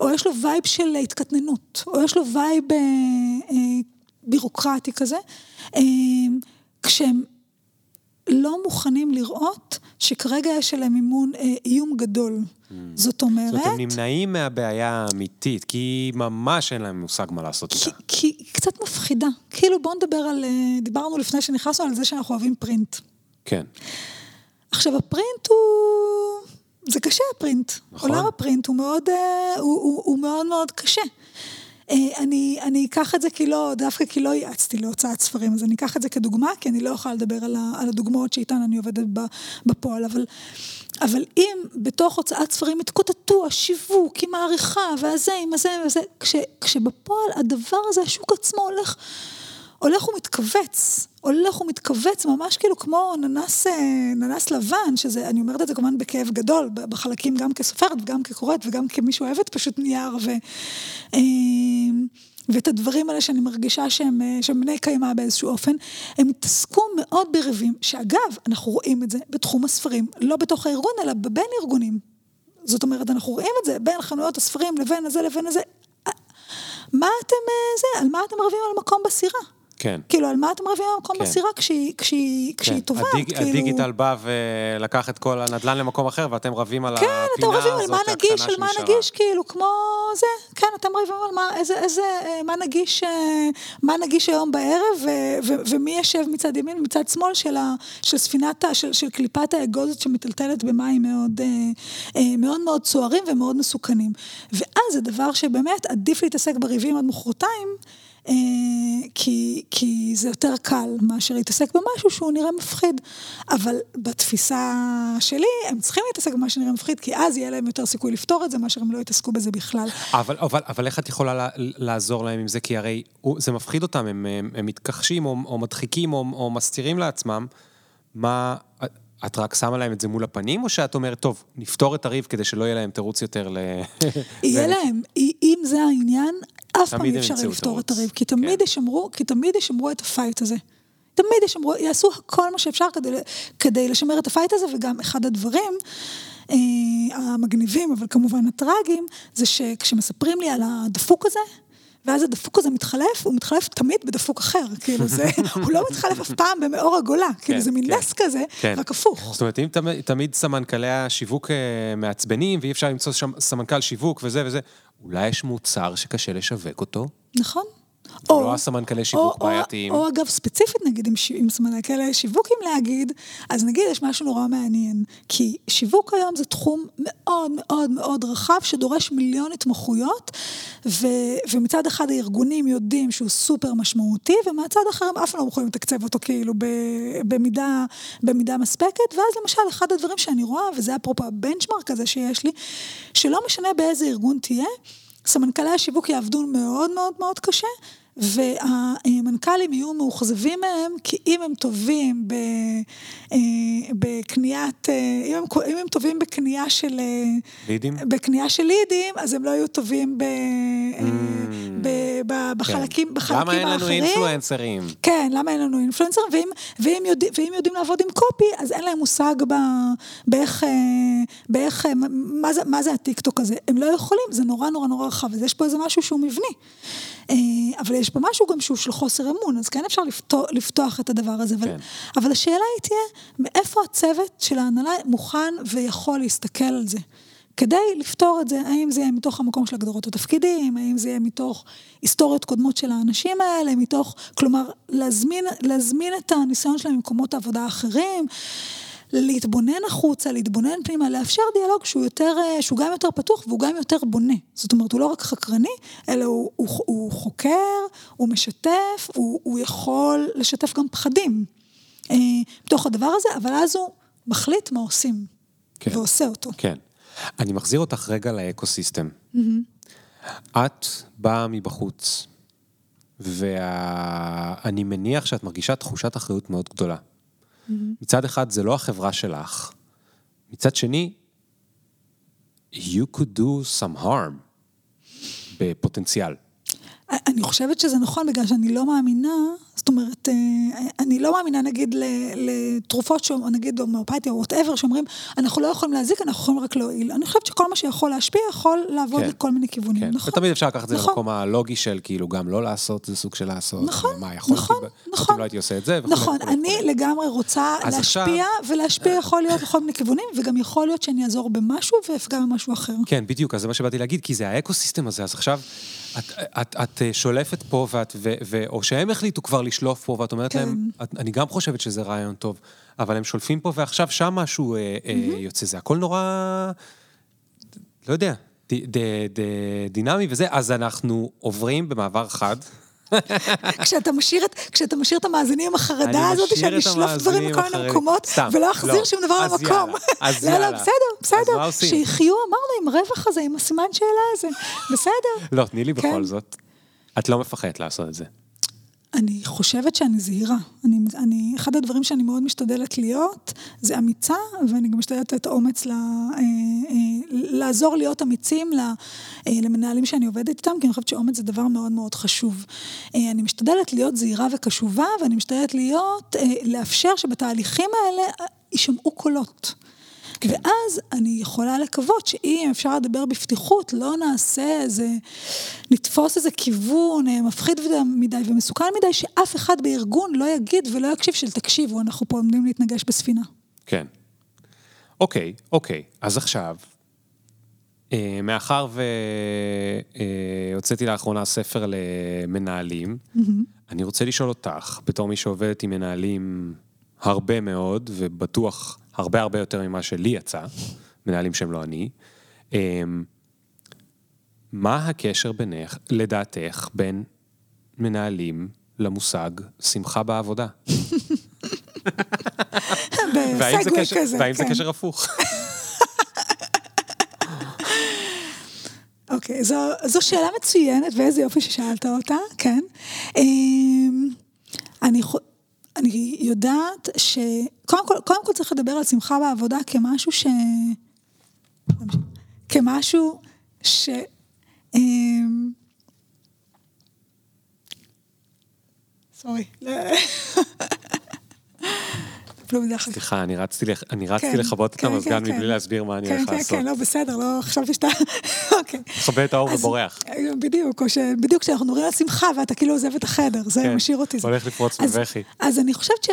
או יש לו vibe של התקטננות, או יש לו vibe אה, אה, בירוקרטי כזה, אה, כשהם לא מוכנים לראות שכרגע יש עליהם אימון אה, איום גדול. Mm. זאת אומרת... זאת אומרת, הם נמנעים מהבעיה האמיתית, כי ממש אין להם מושג מה לעשות איתה. כי היא קצת מפחידה. כאילו, בואו נדבר על... דיברנו לפני שנכנסנו על זה שאנחנו אוהבים print. כן. עכשיו, הפרינט הוא... זה קשה הפרינט. נכון. עולם הפרינט הוא מאוד, אה, הוא, הוא, הוא מאוד מאוד קשה. אה, אני, אני אקח את זה כי לא, דווקא כי לא יעצתי להוצאת ספרים, אז אני אקח את זה כדוגמה, כי אני לא יכולה לדבר על, ה, על הדוגמאות שאיתן אני עובדת בפועל, אבל, אבל אם בתוך הוצאת ספרים התקוטטו, השיווק עם העריכה, והזה עם הזה וזה, כש, כשבפועל הדבר הזה, השוק עצמו הולך... הולך ומתכווץ, הולך ומתכווץ, ממש כאילו כמו ננס, אה, ננס לבן, שזה, אני אומרת את זה כמובן בכאב גדול, בחלקים גם כסופרת וגם כקוראת וגם כמי שאוהבת פשוט נייר ו... אה, ואת הדברים האלה שאני מרגישה שהם, אה, שהם בני קיימא באיזשהו אופן, הם התעסקו מאוד בריבים, שאגב, אנחנו רואים את זה בתחום הספרים, לא בתוך הארגון, אלא בין ארגונים. זאת אומרת, אנחנו רואים את זה בין חנויות הספרים לבין הזה לבין הזה. מה אתם, זה, על מה אתם רבים על מקום בסירה? כן. כאילו, על מה אתם רבים במקום כן. בסירה כשהיא, כשהיא, כשהיא כן. טובה? הדיג, כאילו... הדיגיטל בא ולקח את כל הנדל"ן למקום אחר, ואתם רבים על כן, הפינה הזאת, כן, אתם רבים על מה נגיש, על מה נגיש, כאילו, כמו זה, כן, אתם רבים על מה, איזה, איזה, מה נגיש, אה, מה נגיש היום בערב, ו, ו, ומי יושב מצד ימין ומצד שמאל של, ה, של ספינת, של, של קליפת האגוזת שמטלטלת במים מאוד, אה, אה, מאוד מאוד צוערים ומאוד מסוכנים. ואז זה דבר שבאמת עדיף להתעסק בריבים עד מחרתיים, אה, כי, כי זה יותר קל מאשר להתעסק במשהו שהוא נראה מפחיד. אבל בתפיסה שלי, הם צריכים להתעסק במה שנראה מפחיד, כי אז יהיה להם יותר סיכוי לפתור את זה, מאשר הם לא יתעסקו בזה בכלל. אבל, אבל, אבל איך את יכולה לעזור להם עם זה? כי הרי זה מפחיד אותם, הם, הם, הם מתכחשים או, או מדחיקים או, או מסתירים לעצמם. מה, את רק שמה להם את זה מול הפנים, או שאת אומרת, טוב, נפתור את הריב כדי שלא יהיה להם תירוץ יותר ל... יהיה להם, אם זה העניין, אף פעם אי אפשר לפתור את הריב, כי תמיד כן. ישמרו, כי תמיד ישמרו את ה fight הזה. תמיד ישמרו, יעשו כל מה שאפשר כדי, כדי לשמר את ה fight הזה, וגם אחד הדברים אה, המגניבים, אבל כמובן הטראגיים, זה שכשמספרים לי על הדפוק הזה, ואז הדפוק הזה מתחלף, הוא מתחלף תמיד בדפוק אחר, כאילו זה, הוא לא מתחלף אף פעם במאור הגולה, כאילו כן, זה מין כן, נס כזה, כן. רק הפוך. זאת אומרת, אם תמיד סמנכ"לי השיווק אה, מעצבנים, ואי אפשר למצוא שם סמנכ"ל שיווק וזה וזה, אולי יש מוצר שקשה לשווק אותו? נכון. או, לא הסמנכ"לי שיווק בעייתיים. או, או אגב, ספציפית נגיד עם, עם סמנכ"לי שיווק, אם להגיד, אז נגיד יש משהו נורא מעניין. כי שיווק היום זה תחום מאוד מאוד מאוד רחב, שדורש מיליון התמחויות, ו, ומצד אחד הארגונים יודעים שהוא סופר משמעותי, ומהצד אחר הם אף פעם לא יכולים לתקצב אותו כאילו במידה, במידה מספקת. ואז למשל, אחד הדברים שאני רואה, וזה אפרופו הבנצ'מרק הזה שיש לי, שלא משנה באיזה ארגון תהיה, סמנכ"לי השיווק יעבדו מאוד מאוד מאוד קשה, והמנכ"לים יהיו מאוכזבים מהם, כי אם הם טובים אה, בקניית, אה, אם הם, אם הם טובים בקנייה של... אה, לידים? בקנייה של לידים, אז הם לא יהיו טובים ב, mm. ב, ב, בחלקים, כן. בחלקים האחרים. למה אין לנו אינפלואנסרים? כן, למה אין לנו אינפלואנסרים? ואם, ואם, יודע, ואם יודעים לעבוד עם קופי, אז אין להם מושג ב, באיך, באיך, מה זה, מה זה הטיקטוק הזה. הם לא יכולים, זה נורא נורא נורא רחב, אז יש פה איזה משהו שהוא מבני. אבל יש פה משהו גם שהוא של חוסר אמון, אז כן אפשר לפתוח, לפתוח את הדבר הזה. אבל, כן. אבל השאלה היא תהיה, מאיפה הצוות של ההנהלה מוכן ויכול להסתכל על זה? כדי לפתור את זה, האם זה יהיה מתוך המקום של הגדרות התפקידים, האם זה יהיה מתוך היסטוריות קודמות של האנשים האלה, מתוך, כלומר, להזמין, להזמין את הניסיון שלהם ממקומות עבודה אחרים. להתבונן החוצה, להתבונן פנימה, לאפשר דיאלוג שהוא, יותר, אה, שהוא גם יותר פתוח והוא גם יותר בונה. זאת אומרת, הוא לא רק חקרני, אלא הוא, הוא, הוא חוקר, הוא משתף, הוא, הוא יכול לשתף גם פחדים אה, בתוך הדבר הזה, אבל אז הוא מחליט מה עושים, כן, ועושה אותו. כן. אני מחזיר אותך רגע ל ecosystem. Mm-hmm. את באה מבחוץ, ואני מניח שאת מרגישה תחושת אחריות מאוד גדולה. Mm-hmm. מצד אחד, זה לא החברה שלך. מצד שני, you could do some harm בפוטנציאל. אני חושבת שזה נכון, בגלל שאני לא מאמינה, זאת אומרת, אה, אני לא מאמינה נגיד לתרופות, או נגיד הומאופתיה או whatever, שאומרים, אנחנו לא יכולים להזיק, אנחנו יכולים רק להועיל. אני חושבת שכל מה שיכול להשפיע יכול לעבוד כן, לכל מיני כיוונים, כן. נכון? ותמיד אפשר לקחת את זה נכון. למקום הלוגי של כאילו גם לא לעשות, זה סוג של לעשות. נכון, מה יכול נכון, נכון. אם לא הייתי עושה את זה וכו'. נכון, וכו'. אני וכו'. לגמרי רוצה להשפיע, עכשיו... ולהשפיע יכול להיות לכל מיני כיוונים, וגם יכול להיות שאני אעזור במשהו ואפגע במשהו אחר. כן, בדיוק, אז זה מה שבאתי להגיד, כי זה האקו-סיסטם הזה, אז עכשיו... את, את, את אה, שולפת פה, ואת, ו, ו, או שהם החליטו כבר לשלוף פה, ואת אומרת כן. להם, את, אני גם חושבת שזה רעיון טוב, אבל הם שולפים פה, ועכשיו שם משהו mm-hmm. אה, יוצא. זה הכל נורא, לא יודע, ד, ד, ד, דינמי וזה, אז אנחנו עוברים במעבר חד. כשאתה משאיר את, כשאתה משאיר את המאזינים עם החרדה הזאת, שאני אשלוף דברים מכל מיני. מקומות, ולא אחזיר לא. שום דבר אז למקום. יאללה, אז לא, לא, יאללה. בסדר, בסדר. שיחיו, אמרנו, עם הרווח הזה, עם הסימן שאלה הזה. בסדר. לא, תני לי כן. בכל זאת. את לא מפחדת לעשות את זה. אני חושבת שאני זהירה. אני, אני, אחד הדברים שאני מאוד משתדלת להיות, זה אמיצה, ואני גם משתדלת לתת אומץ ל, אה, אה, לעזור להיות אמיצים ל, אה, למנהלים שאני עובדת איתם, כי אני חושבת שאומץ זה דבר מאוד מאוד חשוב. אה, אני משתדלת להיות זהירה וקשובה, ואני משתדלת להיות, אה, לאפשר שבתהליכים האלה אה, יישמעו קולות. ואז אני יכולה לקוות שאם אפשר לדבר בפתיחות, לא נעשה איזה, נתפוס איזה כיוון אה, מפחיד מדי ומסוכן מדי, שאף אחד בארגון לא יגיד ולא יקשיב של תקשיבו, אנחנו פה עומדים להתנגש בספינה. כן. אוקיי, אוקיי. אז עכשיו, אה, מאחר והוצאתי לאחרונה ספר למנהלים, אני רוצה לשאול אותך, בתור מי שעובדת עם מנהלים הרבה מאוד, ובטוח הרבה הרבה יותר ממה שלי יצא, מנהלים שהם לא אני, אה, מה הקשר בינך, לדעתך, בין מנהלים למושג שמחה בעבודה? והאם זה בסגווי קשר- כזה, והאם זה כן. קשר הפוך? אוקיי, זו, זו שאלה מצוינת, ואיזה יופי ששאלת אותה, כן. אמ, אני, אני יודעת ש... קודם כל, קודם כל צריך לדבר על שמחה בעבודה כמשהו ש... כמשהו ש... אמ, סורי. בזה אחר כך. סליחה, אני רצתי לח- אני רצתי כן, לכבות את כן, המזגן כן, מבלי כן. להסביר מה אני כן, הולך כן, לעשות. כן, לא, בסדר, לא חשבתי שאתה... אוקיי. מכבה את האור ובורח. בדיוק, או שבדיוק כשאנחנו מדברים על שמחה ואתה כאילו עוזב את החדר, זה כן, משאיר אותי. זה- הולך לפרוץ בבכי. אז אני חושבת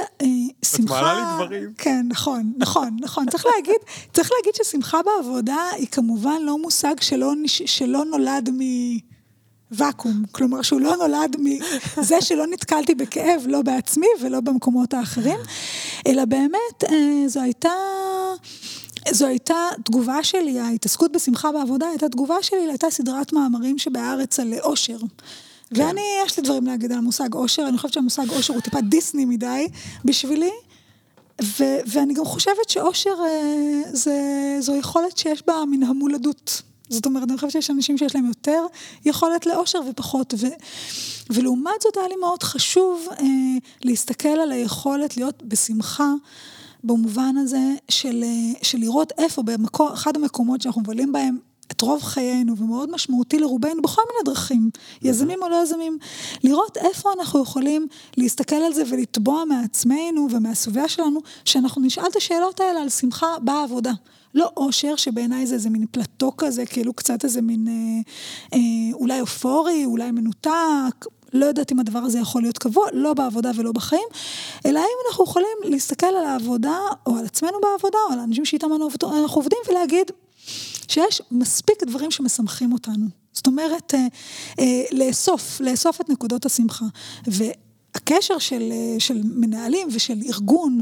ששמחה... מעלה לי דברים. כן, נכון, נכון, נכון. צריך להגיד, צריך להגיד ששמחה בעבודה היא כמובן לא מושג שלא, שלא נולד מ... ואקום, כלומר שהוא לא נולד מזה שלא נתקלתי בכאב, לא בעצמי ולא במקומות האחרים, אלא באמת אה, זו הייתה, זו הייתה תגובה שלי, ההתעסקות בשמחה בעבודה הייתה תגובה שלי, הייתה סדרת מאמרים שבהארץ על אושר. ואני, יש לי דברים להגיד על המושג אושר, אני חושבת שהמושג אושר הוא טיפה דיסני מדי בשבילי, ו- ואני גם חושבת שאושר אה, זה, זו יכולת שיש בה מן המולדות. זאת אומרת, אני חושבת שיש אנשים שיש להם יותר יכולת לאושר ופחות. ו- ולעומת זאת היה לי מאוד חשוב אה, להסתכל על היכולת להיות בשמחה. במובן הזה של, אה, של לראות איפה, במקום, אחד המקומות שאנחנו מבלים בהם את רוב חיינו, ומאוד משמעותי לרובנו בכל מיני דרכים, יזמים או לא יזמים, לראות איפה אנחנו יכולים להסתכל על זה ולתבוע מעצמנו ומהסביבה שלנו, שאנחנו נשאל את השאלות האלה על שמחה בעבודה. לא אושר, שבעיניי זה איזה מין פלטו כזה, כאילו קצת איזה מין אה, אה, אולי אופורי, אולי מנותק, לא יודעת אם הדבר הזה יכול להיות קבוע, לא בעבודה ולא בחיים, אלא האם אנחנו יכולים להסתכל על העבודה, או על עצמנו בעבודה, או על האנשים שאיתם אנחנו עובדים, ולהגיד שיש מספיק דברים שמשמחים אותנו. זאת אומרת, אה, אה, לאסוף, לאסוף את נקודות השמחה. והקשר של, אה, של מנהלים ושל ארגון,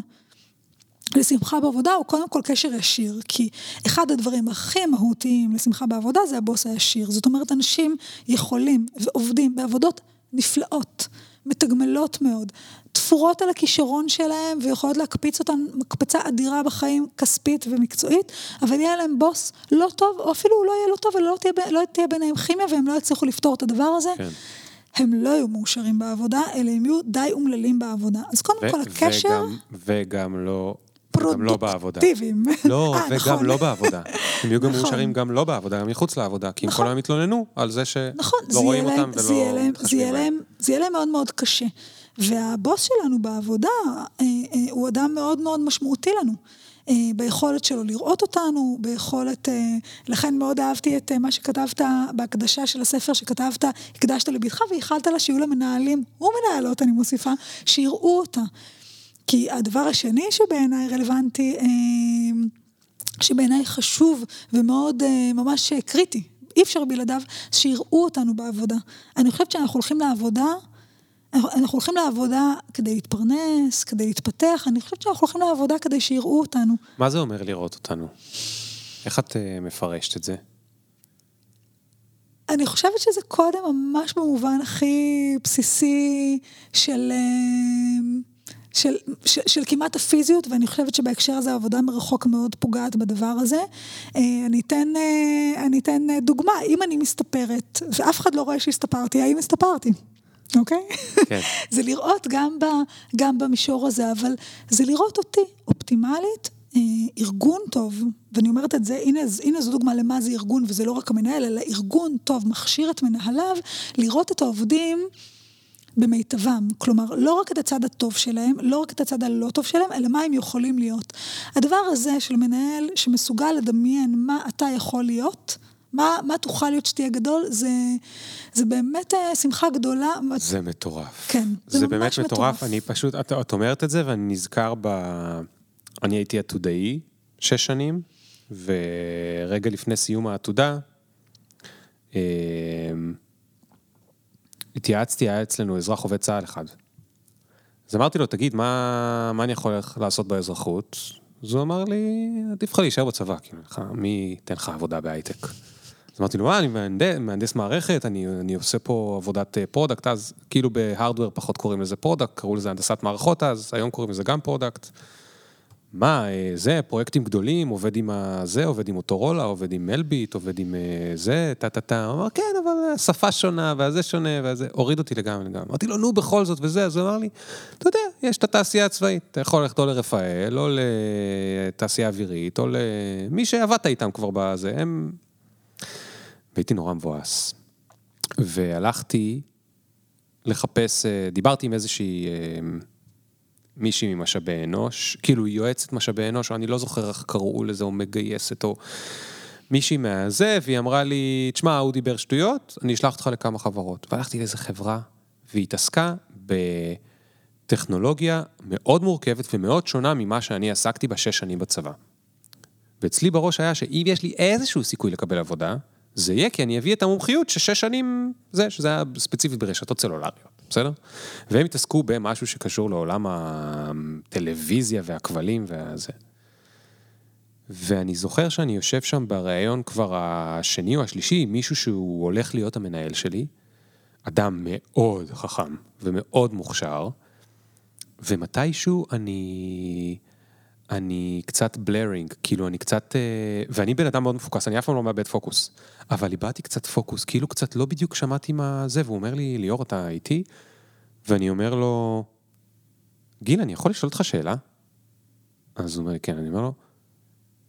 לשמחה בעבודה הוא קודם כל קשר ישיר, כי אחד הדברים הכי מהותיים לשמחה בעבודה זה הבוס הישיר. זאת אומרת, אנשים יכולים ועובדים בעבודות נפלאות, מתגמלות מאוד, תפורות על הכישרון שלהם ויכולות להקפיץ אותם מקפצה אדירה בחיים, כספית ומקצועית, אבל יהיה להם בוס לא טוב, או אפילו הוא לא יהיה לא טוב, ולא תהיה, לא תהיה ביניהם כימיה והם לא יצליחו לפתור את הדבר הזה. כן. הם לא יהיו מאושרים בעבודה, אלא הם יהיו די אומללים בעבודה. אז קודם ו- כל הקשר... וגם- וגם לא... לא. פרודוקטיביים. לא, אה, וגם נכון. לא בעבודה. הם יהיו גם נכון. מאושרים גם לא בעבודה, גם מחוץ לעבודה, כי הם נכון. כל היום התלוננו על זה שלא נכון, רואים אותם ולא מתחשבים בהם. זה יהיה להם מאוד מאוד קשה. והבוס שלנו בעבודה אה, אה, הוא אדם מאוד מאוד משמעותי לנו. ביכולת שלו לראות אותנו, ביכולת, לכן מאוד אהבתי את מה שכתבת בהקדשה של הספר שכתבת, הקדשת לבתך וייחלת לה שיהיו לה מנהלים, ומנהלות אני מוסיפה, שיראו אותה. כי הדבר השני שבעיניי רלוונטי, אה, שבעיניי חשוב ומאוד אה, ממש קריטי, אי אפשר בלעדיו, שיראו אותנו בעבודה. אני חושבת שאנחנו הולכים לעבודה, אנחנו הולכים לעבודה כדי להתפרנס, כדי להתפתח, אני חושבת שאנחנו הולכים לעבודה כדי שיראו אותנו. מה זה אומר לראות אותנו? איך את אה, מפרשת את זה? אני חושבת שזה קודם ממש במובן הכי בסיסי של, אה, של, של, של כמעט הפיזיות, ואני חושבת שבהקשר הזה העבודה מרחוק מאוד פוגעת בדבר הזה. אה, אני אתן, אה, אני אתן דוגמה, אם אני מסתפרת, ואף אחד לא רואה שהסתפרתי, האם הסתפרתי? אוקיי? כן. זה לראות גם, ב, גם במישור הזה, אבל זה לראות אותי אופטימלית, אה, ארגון טוב, ואני אומרת את זה, הנה, הנה זו דוגמה למה זה ארגון, וזה לא רק המנהל, אלא ארגון טוב מכשיר את מנהליו לראות את העובדים במיטבם. כלומר, לא רק את הצד הטוב שלהם, לא רק את הצד הלא טוב שלהם, אלא מה הם יכולים להיות. הדבר הזה של מנהל שמסוגל לדמיין מה אתה יכול להיות, מה, מה תוכל להיות שתהיה גדול, זה, זה באמת אה, שמחה גדולה. זה מטורף. כן, זה, זה ממש באמת מטורף. מטורף. אני פשוט, את, את אומרת את זה ואני נזכר ב... אני הייתי עתודאי שש שנים, ורגע לפני סיום העתודה, אה, התייעצתי, היה אצלנו אזרח עובד צה"ל אחד. אז אמרתי לו, תגיד, מה, מה אני יכול לעשות באזרחות? אז הוא אמר לי, עדיף לך להישאר בצבא, כאילו, מי ייתן לך עבודה בהייטק? אז אמרתי לו, מה, אני מהנדס, מהנדס מערכת, אני, אני עושה פה עבודת product, אה, אז כאילו ב hardware פחות קוראים לזה product, קראו לזה הנדסת מערכות אז, היום קוראים לזה גם product. מה, אה, זה, פרויקטים גדולים, עובד עם זה, עובד עם מוטורולה, עובד עם אלביט, עובד עם אה, זה, טה-טה-טה. הוא אמר, כן, אבל השפה שונה, והזה שונה, וזה, הוריד אותי לגמרי לגמרי. אמרתי לו, נו, בכל זאת, וזה, אז הוא אמר לי, אתה יודע, יש את התעשייה הצבאית, אתה יכול ללכת או לרפאל, או לתעשייה אווירית, או למי שעבדת איתם כבר בזה, הם... והייתי נורא מבואס. והלכתי לחפש, אה, דיברתי עם איזושהי... מישהי ממשאבי אנוש, כאילו יועצת משאבי אנוש, או אני לא זוכר איך קראו לזה, או מגייסת, או מישהי מהזה, והיא אמרה לי, תשמע, הוא דיבר שטויות, אני אשלח אותך לכמה חברות. והלכתי לאיזה חברה, והיא התעסקה בטכנולוגיה מאוד מורכבת ומאוד שונה ממה שאני עסקתי בשש שנים בצבא. ואצלי בראש היה שאם יש לי איזשהו סיכוי לקבל עבודה, זה יהיה כי אני אביא את המומחיות ששש שנים זה, שזה היה ספציפית ברשתות סלולריות. בסדר? והם התעסקו במשהו שקשור לעולם הטלוויזיה והכבלים והזה. ואני זוכר שאני יושב שם בריאיון כבר השני או השלישי, מישהו שהוא הולך להיות המנהל שלי, אדם מאוד חכם ומאוד מוכשר, ומתישהו אני... אני קצת בלרינג, כאילו אני קצת, אה, ואני בן אדם מאוד מפוקס, אני אף פעם לא מאבד פוקוס, אבל איבדתי קצת פוקוס, כאילו קצת לא בדיוק שמעתי מה זה, והוא אומר לי, ליאור, אתה איתי? ואני אומר לו, גיל, אני יכול לשאול אותך שאלה? אז הוא אומר כן, אני אומר לו,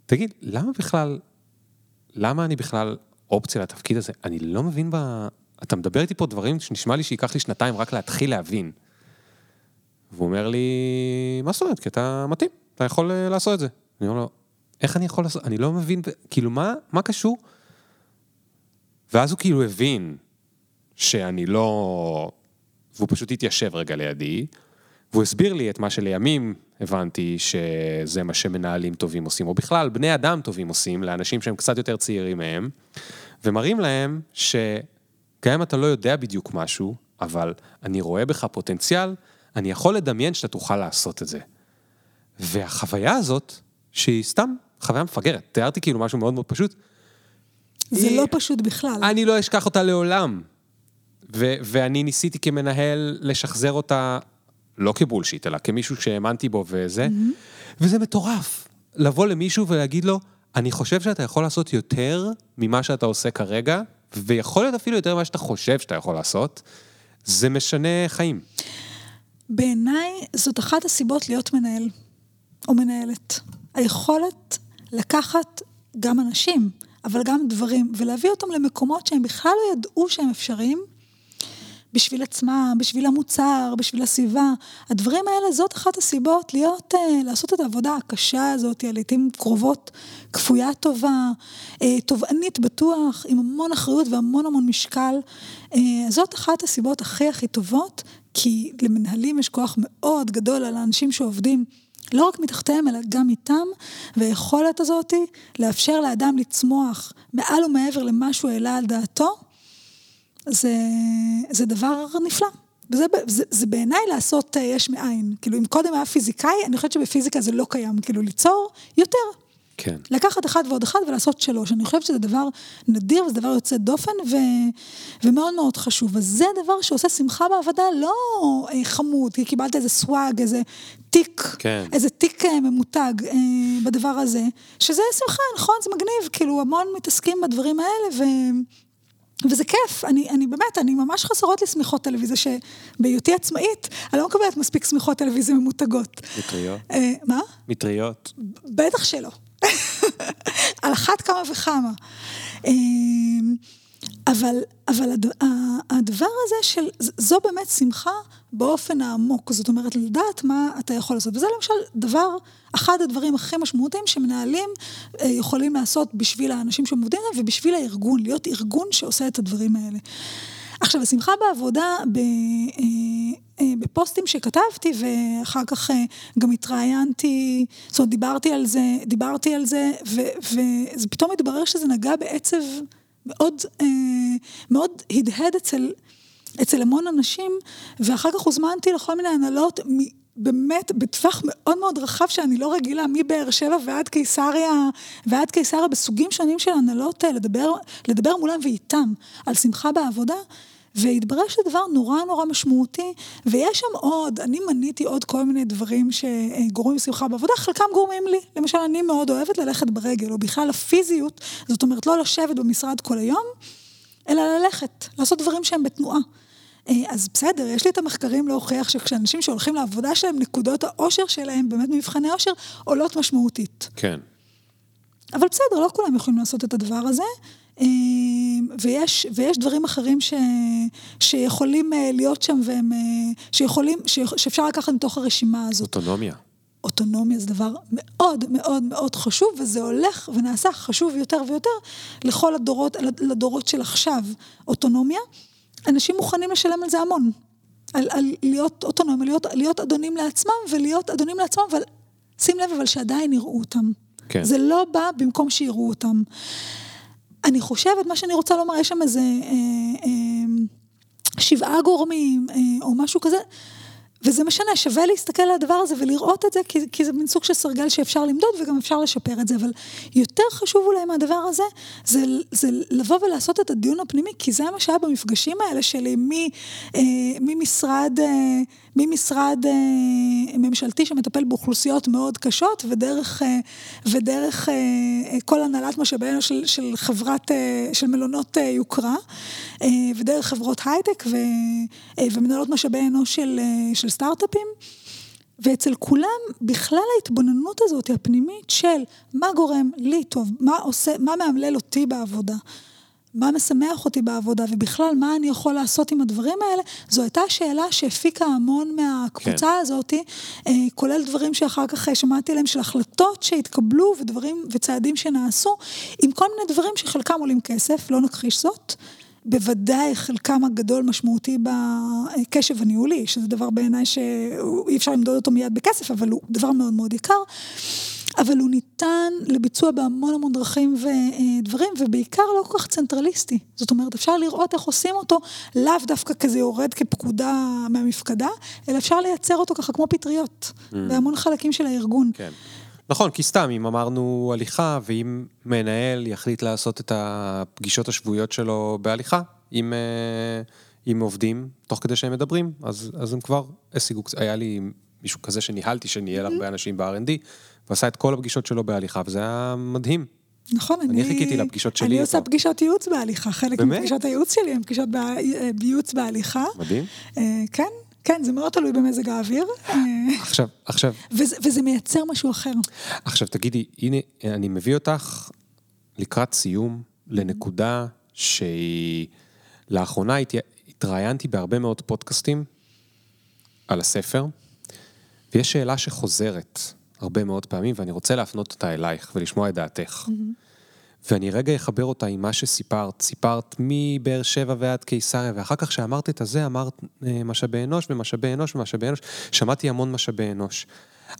תגיד, למה בכלל, למה אני בכלל אופציה לתפקיד הזה? אני לא מבין ב... אתה מדבר איתי פה דברים שנשמע לי שייקח לי שנתיים רק להתחיל להבין. והוא אומר לי, מה זאת אומרת? כי אתה מתאים. אתה יכול אה, לעשות את זה. אני אומר לו, איך אני יכול לעשות? אני לא מבין, כאילו, מה, מה קשור? ואז הוא כאילו הבין שאני לא... והוא פשוט התיישב רגע לידי, והוא הסביר לי את מה שלימים הבנתי שזה מה שמנהלים טובים עושים, או בכלל בני אדם טובים עושים לאנשים שהם קצת יותר צעירים מהם, ומראים להם שגם אם אתה לא יודע בדיוק משהו, אבל אני רואה בך פוטנציאל, אני יכול לדמיין שאתה תוכל לעשות את זה. והחוויה הזאת, שהיא סתם חוויה מפגרת, תיארתי כאילו משהו מאוד מאוד פשוט. זה היא... לא פשוט בכלל. אני לא אשכח אותה לעולם. ו- ואני ניסיתי כמנהל לשחזר אותה, לא כבולשיט, אלא כמישהו שהאמנתי בו וזה, mm-hmm. וזה מטורף. לבוא למישהו ולהגיד לו, אני חושב שאתה יכול לעשות יותר ממה שאתה עושה כרגע, ויכול להיות אפילו יותר ממה שאתה חושב שאתה יכול לעשות, זה משנה חיים. בעיניי זאת אחת הסיבות להיות מנהל. או מנהלת. היכולת לקחת גם אנשים, אבל גם דברים, ולהביא אותם למקומות שהם בכלל לא ידעו שהם אפשריים, בשביל עצמם, בשביל המוצר, בשביל הסביבה. הדברים האלה, זאת אחת הסיבות להיות, uh, לעשות את העבודה הקשה הזאת, לעיתים קרובות, כפויה טובה, uh, תובענית בטוח, עם המון אחריות והמון המון משקל. Uh, זאת אחת הסיבות הכי הכי טובות, כי למנהלים יש כוח מאוד גדול על האנשים שעובדים. לא רק מתחתיהם, אלא גם איתם, והיכולת הזאת לאפשר לאדם לצמוח מעל ומעבר למה שהוא העלה על דעתו, זה, זה דבר נפלא. וזה זה, זה בעיניי לעשות יש מאין. כאילו, אם קודם היה פיזיקאי, אני חושבת שבפיזיקה זה לא קיים. כאילו, ליצור יותר. כן. לקחת אחד ועוד אחד ולעשות שלוש. אני חושבת שזה דבר נדיר וזה דבר יוצא דופן ו... ומאוד מאוד חשוב. אז זה דבר שעושה שמחה בעבודה לא אה, חמוד, כי קיבלת איזה סוואג, איזה תיק, כן. איזה תיק אה, ממותג אה, בדבר הזה, שזה שמחה, נכון, זה מגניב, כאילו המון מתעסקים בדברים האלה ו... וזה כיף, אני, אני באמת, אני ממש חסרות לי שמיכות טלוויזיה, שבהיותי עצמאית, אני לא מקבלת מספיק שמיכות טלוויזיה ממותגות. מטריות? אה, מה? מטריות? בטח שלא. על אחת כמה וכמה. אה, אבל, אבל הד, הדבר הזה של, זו באמת שמחה באופן העמוק, זאת אומרת, לדעת מה אתה יכול לעשות. וזה למשל דבר, אחד הדברים הכי משמעותיים שמנהלים אה, יכולים לעשות בשביל האנשים שעובדים להם ובשביל הארגון, להיות ארגון שעושה את הדברים האלה. עכשיו, השמחה בעבודה, ב, אה, אה, בפוסטים שכתבתי, ואחר כך גם התראיינתי, זאת אומרת, דיברתי על זה, דיברתי על זה, ופתאום התברר שזה נגע בעצב מאוד, מאוד הדהד אצל... אצל המון אנשים, ואחר כך הוזמנתי לכל מיני הנהלות, באמת בטווח מאוד מאוד רחב שאני לא רגילה, מבאר שבע ועד קיסריה, ועד קיסריה בסוגים שונים של הנהלות, לדבר, לדבר מולם ואיתם על שמחה בעבודה. והתברר שזה דבר נורא נורא משמעותי, ויש שם עוד, אני מניתי עוד כל מיני דברים שגורמים שמחה בעבודה, חלקם גורמים לי. למשל, אני מאוד אוהבת ללכת ברגל, או בכלל הפיזיות, זאת אומרת, לא לשבת במשרד כל היום, אלא ללכת, לעשות דברים שהם בתנועה. אה, אז בסדר, יש לי את המחקרים להוכיח שכשאנשים שהולכים לעבודה שלהם, נקודות האושר שלהם, באמת מבחני אושר, עולות משמעותית. כן. אבל בסדר, לא כולם יכולים לעשות את הדבר הזה. אה, ויש, ויש דברים אחרים ש, שיכולים אה, להיות שם והם, שיכולים, שאפשר לקחת מתוך הרשימה הזאת. אוטונומיה. אוטונומיה זה דבר מאוד מאוד מאוד חשוב, וזה הולך ונעשה חשוב יותר ויותר לכל הדורות, לדורות של עכשיו. אוטונומיה. אנשים מוכנים לשלם על זה המון. על, על להיות אוטונומיה, להיות, להיות אדונים לעצמם ולהיות אדונים לעצמם, אבל שים לב אבל שעדיין יראו אותם. כן. זה לא בא במקום שיראו אותם. אני חושבת, מה שאני רוצה לומר, יש שם איזה אה, אה, שבעה גורמים אה, או משהו כזה. וזה משנה, שווה להסתכל על הדבר הזה ולראות את זה, כי, כי זה מין סוג של סרגל שאפשר למדוד וגם אפשר לשפר את זה, אבל יותר חשוב אולי מהדבר הזה, זה, זה לבוא ולעשות את הדיון הפנימי, כי זה מה שהיה במפגשים האלה שלי, אה, ממשרד, אה, ממשרד אה, ממשלתי שמטפל באוכלוסיות מאוד קשות, ודרך, אה, ודרך אה, כל הנהלת משאבינו של, של חברת, אה, של מלונות אה, יוקרה, אה, ודרך חברות הייטק ו, אה, ומנהלות משאבי אנוש של, אה, של סטארט-אפים. ואצל כולם בכלל ההתבוננות הזאת הפנימית של מה גורם לי טוב, מה עושה, מה מאמלל אותי בעבודה, מה משמח אותי בעבודה, ובכלל מה אני יכול לעשות עם הדברים האלה, זו הייתה שאלה שהפיקה המון מהקבוצה כן. הזאת, אה, כולל דברים שאחר כך שמעתי עליהם, של החלטות שהתקבלו ודברים וצעדים שנעשו, עם כל מיני דברים שחלקם עולים כסף, לא נכחיש זאת. בוודאי חלקם הגדול משמעותי בקשב הניהולי, שזה דבר בעיניי שאי אפשר למדוד אותו מיד בכסף, אבל הוא דבר מאוד מאוד יקר. אבל הוא ניתן לביצוע בהמון המון דרכים ודברים, ובעיקר לא כל כך צנטרליסטי. זאת אומרת, אפשר לראות איך עושים אותו, לאו דווקא כזה יורד כפקודה מהמפקדה, אלא אפשר לייצר אותו ככה כמו פטריות, mm. בהמון חלקים של הארגון. כן. נכון, כי סתם, אם אמרנו הליכה, ואם מנהל יחליט לעשות את הפגישות השבועיות שלו בהליכה, עם, אה, עם עובדים, תוך כדי שהם מדברים, אז, אז הם כבר השיגו, היה לי מישהו כזה שניהלתי, שניהל הרבה אנשים ב-R&D, ועשה את כל הפגישות שלו בהליכה, וזה היה מדהים. נכון, אני... אני חיכיתי לפגישות שלי. אני עושה פגישות ייעוץ בהליכה, חלק באמת? מפגישות הייעוץ שלי הן פגישות בייעוץ בהליכה. מדהים. אה, כן, כן, זה מאוד תלוי במזג האוויר. עכשיו, עכשיו... וזה, וזה מייצר משהו אחר. עכשיו, תגידי, הנה, אני מביא אותך לקראת סיום לנקודה שהיא... לאחרונה התראיינתי בהרבה מאוד פודקאסטים על הספר, ויש שאלה שחוזרת הרבה מאוד פעמים, ואני רוצה להפנות אותה אלייך ולשמוע את דעתך. Mm-hmm. ואני רגע אחבר אותה עם מה שסיפרת. סיפרת מבאר שבע ועד קיסריה, ואחר כך שאמרת את הזה, אמרת אה, משאבי אנוש ומשאבי אנוש ומשאבי אנוש. שמעתי המון משאבי אנוש.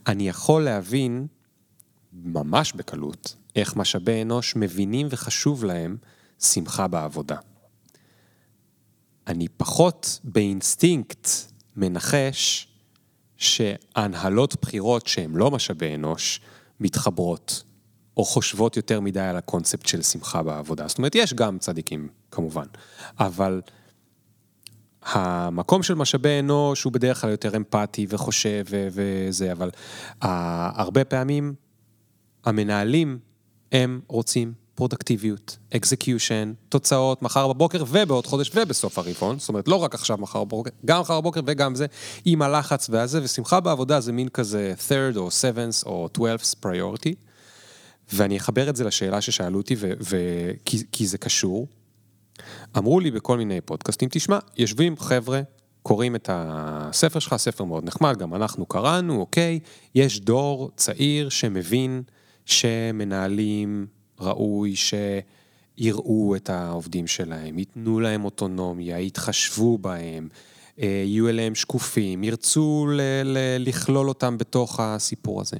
אני יכול להבין, ממש בקלות, איך משאבי אנוש מבינים וחשוב להם שמחה בעבודה. אני פחות באינסטינקט מנחש שהנהלות בחירות שהן לא משאבי אנוש מתחברות או חושבות יותר מדי על הקונספט של שמחה בעבודה. זאת אומרת, יש גם צדיקים, כמובן, אבל המקום של משאבי אנוש הוא בדרך כלל יותר אמפתי וחושב ו- וזה, אבל uh, הרבה פעמים המנהלים, הם רוצים פרודוקטיביות, execution, תוצאות, מחר בבוקר ובעוד חודש ובסוף הרבעון, זאת אומרת, לא רק עכשיו מחר בבוקר, גם מחר בבוקר וגם זה, עם הלחץ והזה, ושמחה בעבודה זה מין כזה third או seventh או 12th priority, ואני אחבר את זה לשאלה ששאלו אותי, ו- ו- כי, כי זה קשור. אמרו לי בכל מיני פודקאסטים, תשמע, יושבים חבר'ה, קוראים את הספר שלך, ספר מאוד נחמד, גם אנחנו קראנו, אוקיי, יש דור צעיר שמבין שמנהלים ראוי שיראו את העובדים שלהם, ייתנו להם אוטונומיה, יתחשבו בהם, אה, יהיו אליהם שקופים, ירצו ל- ל- לכלול אותם בתוך הסיפור הזה.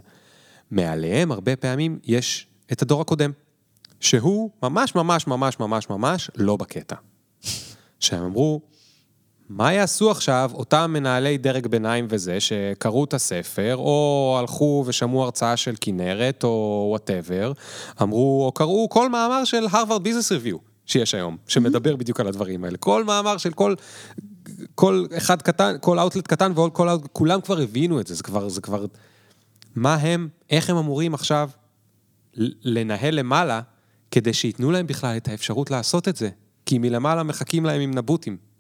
מעליהם הרבה פעמים יש את הדור הקודם, שהוא ממש ממש ממש ממש ממש לא בקטע. שהם אמרו, מה יעשו עכשיו אותם מנהלי דרג ביניים וזה, שקראו את הספר, או הלכו ושמעו הרצאה של כנרת, או whatever, אמרו, או קראו כל מאמר של Harvard Business Review שיש היום, שמדבר בדיוק על הדברים האלה. כל מאמר של כל, כל אחד קטן, כל אאוטלט קטן, וכולם כבר הבינו את זה, זה כבר, זה כבר... מה הם, איך הם אמורים עכשיו לנהל למעלה, כדי שייתנו להם בכלל את האפשרות לעשות את זה. כי מלמעלה מחכים להם עם נבוטים.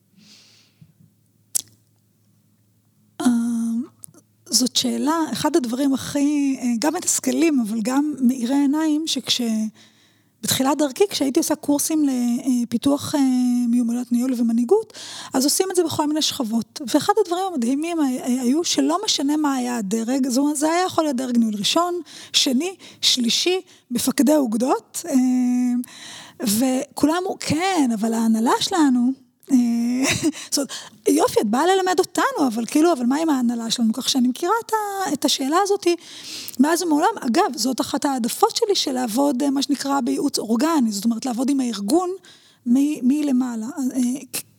זאת שאלה, אחד הדברים הכי, אה, גם מתסכלים, אבל גם מאירי עיניים, שכש... בתחילת דרכי, כשהייתי עושה קורסים לפיתוח אה, מיומנויות ניהול ומנהיגות, אז עושים את זה בכל מיני שכבות. ואחד הדברים המדהימים היו שלא משנה מה היה הדרג, אומרת, זה היה יכול להיות דרג ניהול ראשון, שני, שלישי, מפקדי אוגדות, אה, וכולם אמרו, כן, אבל ההנהלה שלנו, אה, זאת אומרת, יופי, את באה ללמד אותנו, אבל כאילו, אבל מה עם ההנהלה שלנו? כך שאני מכירה את השאלה הזאת מאז ומעולם. אגב, זאת אחת העדפות שלי של לעבוד, אה, מה שנקרא, בייעוץ אורגני, זאת אומרת, לעבוד עם הארגון מלמעלה. אה,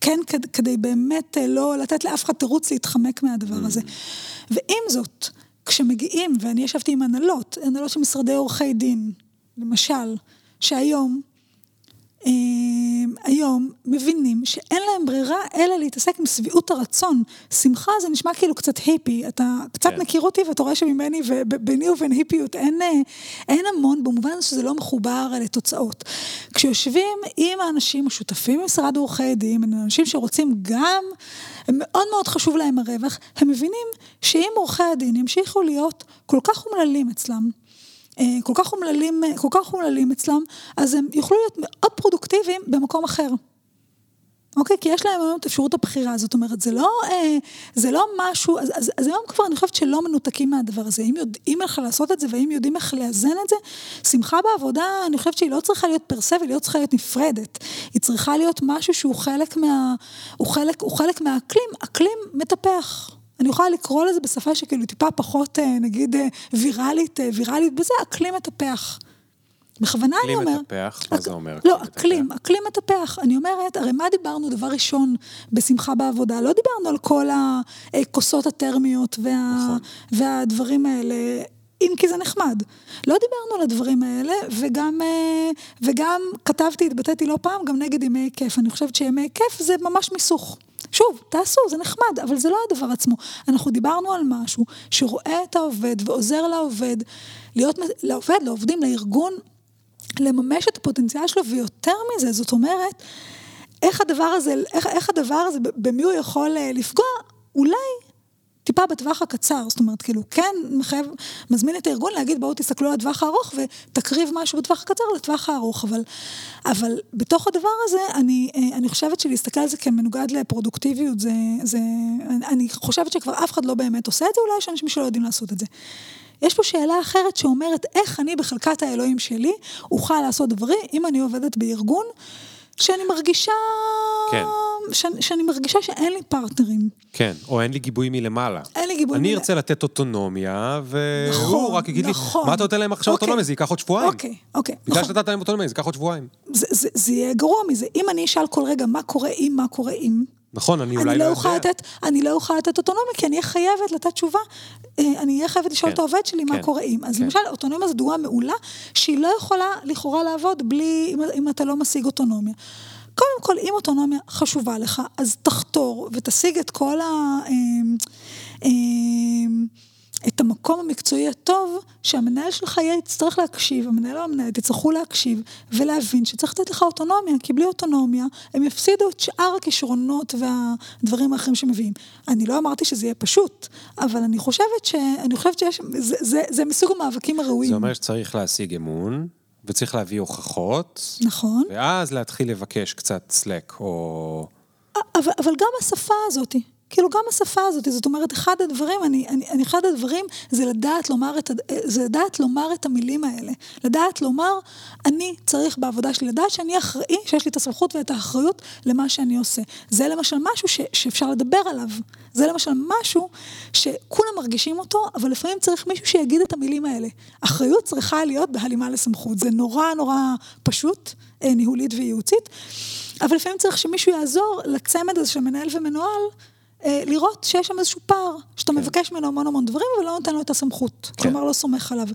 כן, כדי באמת לא לתת לאף אחד תירוץ להתחמק מהדבר הזה. ועם זאת, כשמגיעים, ואני ישבתי עם הנהלות, הנהלות של משרדי עורכי דין, למשל, שהיום, היום מבינים שאין להם ברירה אלא להתעסק עם שביעות הרצון. שמחה זה נשמע כאילו קצת היפי, אתה קצת כן. מכיר אותי ואתה רואה שממני וביני ובין היפיות אין, אין המון, במובן שזה לא מחובר לתוצאות. כשיושבים עם האנשים השותפים במשרד עורכי דין, אנשים שרוצים גם, מאוד מאוד חשוב להם הרווח, הם מבינים שאם עורכי הדין ימשיכו להיות כל כך אומללים אצלם, אה, כל כך אומללים, אה, כל כך אומללים אצלם, אז הם יוכלו להיות מאוד פרודוקטיביים במקום אחר. אוקיי? כי יש להם היום את אפשרות הבחירה, זאת אומרת, זה לא, אה, זה לא משהו, אז, אז, אז היום כבר אני חושבת שלא מנותקים מהדבר הזה. אם יודעים איך לעשות את זה, והאם יודעים איך לאזן את זה, שמחה בעבודה, אני חושבת שהיא לא צריכה להיות פרסה ולא צריכה להיות נפרדת. היא צריכה להיות משהו שהוא חלק מה... הוא חלק, הוא חלק מהאקלים, אקלים מטפח. אני יכולה לקרוא לזה בשפה שכאילו טיפה פחות, אה, נגיד, אה, ויראלית, אה, ויראלית, בזה אקלים מטפח. בכוונה אני אומר... אקלים מטפח? מה זה אומר? לא, אקלים, אקלים מטפח. אני אומרת, הרי מה דיברנו דבר ראשון בשמחה בעבודה? לא דיברנו על כל הכוסות הטרמיות וה, נכון. והדברים האלה. אם כי זה נחמד. לא דיברנו על הדברים האלה, וגם, וגם כתבתי, התבטאתי לא פעם, גם נגד ימי כיף. אני חושבת שימי כיף זה ממש מיסוך. שוב, תעשו, זה נחמד, אבל זה לא הדבר עצמו. אנחנו דיברנו על משהו שרואה את העובד ועוזר לעובד, להיות, לעובד, לעובדים, לארגון, לממש את הפוטנציאל שלו, ויותר מזה, זאת אומרת, איך הדבר הזה, איך, איך הדבר הזה, במי הוא יכול אה, לפגוע, אולי טיפה בטווח הקצר, זאת אומרת, כאילו, כן מחייב, מזמין את הארגון להגיד, בואו תסתכלו על הטווח הארוך ותקריב משהו בטווח הקצר לטווח הארוך, אבל, אבל בתוך הדבר הזה, אני, אה, אני חושבת שלהסתכל על זה כמנוגד לפרודוקטיביות, זה, זה, אני חושבת שכבר אף אחד לא באמת עושה את זה, אולי יש אנשים שלא יודעים לעשות את זה. יש פה שאלה אחרת שאומרת, איך אני בחלקת האלוהים שלי אוכל לעשות דברים אם אני עובדת בארגון שאני מרגישה... כן. שאני, שאני מרגישה שאין לי פרטנרים. כן, או אין לי גיבוי מלמעלה. אין לי גיבוי מלמעלה. אני ארצה לתת אוטונומיה, והוא נכון, רק יגיד נכון. לי, מה אתה נותן להם עכשיו אוקיי. אוטונומיה? זה ייקח עוד שבועיים. אוקיי, אוקיי. בגלל נכון. שנתת להם אוטונומיה, זה ייקח עוד שבועיים. זה, זה, זה יהיה גרוע מזה. אם אני אשאל כל רגע מה קורה אם, מה קורה אם, נכון, אני אולי לא לא יודע. לתת, אני לא אוכל לתת אוטונומיה, כי אני אהיה חייבת לתת תשובה. אה, אני אהיה חייבת לשאול כן, את העובד שלי מה כן, קורה אם. אז כן. למשל, אוטונומיה זו דוגמה מעולה, שהיא לא יכולה לכאורה לעבוד בלי, אם, אם אתה לא משיג אוטונומיה. קודם כל, אם אוטונומיה חשובה לך, אז תחתור ותשיג את כל ה... אה, אה, את המקום המקצועי הטוב, שהמנהל שלך יהיה, יצטרך להקשיב, המנהל או המנהלת יצטרכו להקשיב ולהבין שצריך לתת לך אוטונומיה, כי בלי אוטונומיה הם יפסידו את שאר הכישרונות והדברים האחרים שמביאים. אני לא אמרתי שזה יהיה פשוט, אבל אני חושבת ש... אני חושבת שיש... זה, זה, זה מסוג המאבקים הראויים. זה אומר שצריך להשיג אמון, וצריך להביא הוכחות, נכון. ואז להתחיל לבקש קצת סלק, או... אבל, אבל גם השפה הזאת, כאילו גם השפה הזאת, זאת אומרת, אחד הדברים, אני, אני, אני, אחד הדברים זה לדעת לומר את, זה לדעת לומר את המילים האלה. לדעת לומר, אני צריך בעבודה שלי, לדעת שאני אחראי, שיש לי את הסמכות ואת האחריות למה שאני עושה. זה למשל משהו ש, שאפשר לדבר עליו. זה למשל משהו שכולם מרגישים אותו, אבל לפעמים צריך מישהו שיגיד את המילים האלה. אחריות צריכה להיות בהלימה לסמכות. זה נורא נורא פשוט, אה, ניהולית וייעוצית. אבל לפעמים צריך שמישהו יעזור לצמד הזה של מנהל ומנוהל, לראות שיש שם איזשהו פער, שאתה כן. מבקש ממנו המון המון דברים, אבל לא נותן לו את הסמכות. כן. כלומר, לא סומך עליו.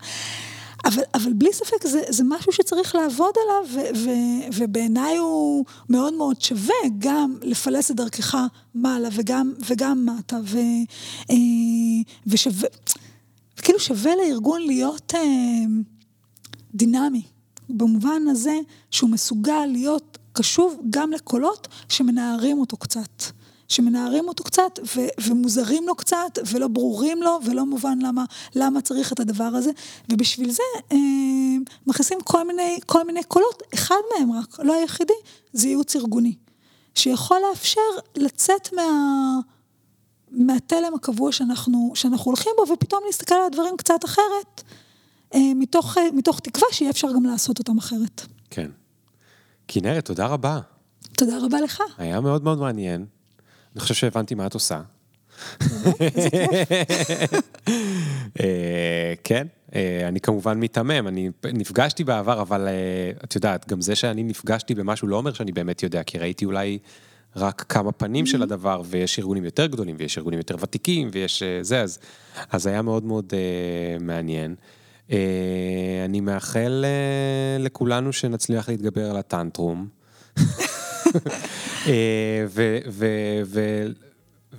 אבל, אבל בלי ספק זה, זה משהו שצריך לעבוד עליו, ו, ו, ובעיניי הוא מאוד מאוד שווה גם לפלס את דרכך מעלה וגם, וגם מטה, ו, אה, ושווה, כאילו שווה לארגון להיות אה, דינמי, במובן הזה שהוא מסוגל להיות קשוב גם לקולות שמנערים אותו קצת. שמנערים אותו קצת ו- ומוזרים לו קצת ולא ברורים לו ולא מובן למה, למה צריך את הדבר הזה ובשביל זה אה, מכניסים כל מיני, כל מיני קולות, אחד מהם רק, לא היחידי, זה ייעוץ ארגוני, שיכול לאפשר לצאת מה... מהתלם הקבוע שאנחנו, שאנחנו הולכים בו ופתאום להסתכל על הדברים קצת אחרת אה, מתוך, אה, מתוך תקווה שיהיה אפשר גם לעשות אותם אחרת. כן. כנרת, תודה רבה. תודה רבה לך. היה מאוד מאוד מעניין. אני חושב שהבנתי מה את עושה. אה, כן, אה, אני כמובן מיתמם, אני נפגשתי בעבר, אבל אה, את יודעת, גם זה שאני נפגשתי במשהו לא אומר שאני באמת יודע, כי ראיתי אולי רק כמה פנים של הדבר, ויש ארגונים יותר גדולים, ויש ארגונים יותר ותיקים, ויש זה, אז, אז היה מאוד מאוד מעניין. אני מאחל לכולנו שנצליח להתגבר על הטנטרום. אה,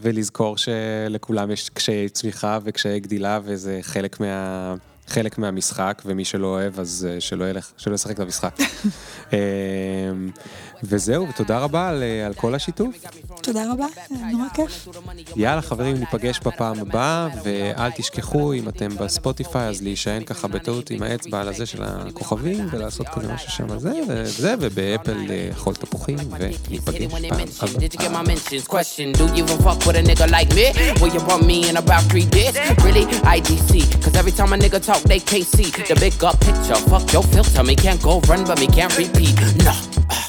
ולזכור שלכולם יש קשיי צמיחה וקשיי גדילה, וזה חלק מה... חלק מהמשחק, ומי שלא אוהב, אז אה, שלא ילך, שלא ישחק את המשחק. אה, וזהו, ותודה רבה על, אה, על כל השיתוף. תודה רבה, נורא כיף. יאללה חברים, ניפגש בפעם הבאה, ואל תשכחו, אם אתם בספוטיפיי, אז להישען ככה בטעות עם האצבע על הזה של הכוכבים, ולעשות כזה משהו שם זה, וזה, ובאפל אה, חול תפוחים, וניפגש פעם הבאה. the big up picture. Fuck your filter, me can't go run, but me can't repeat. No.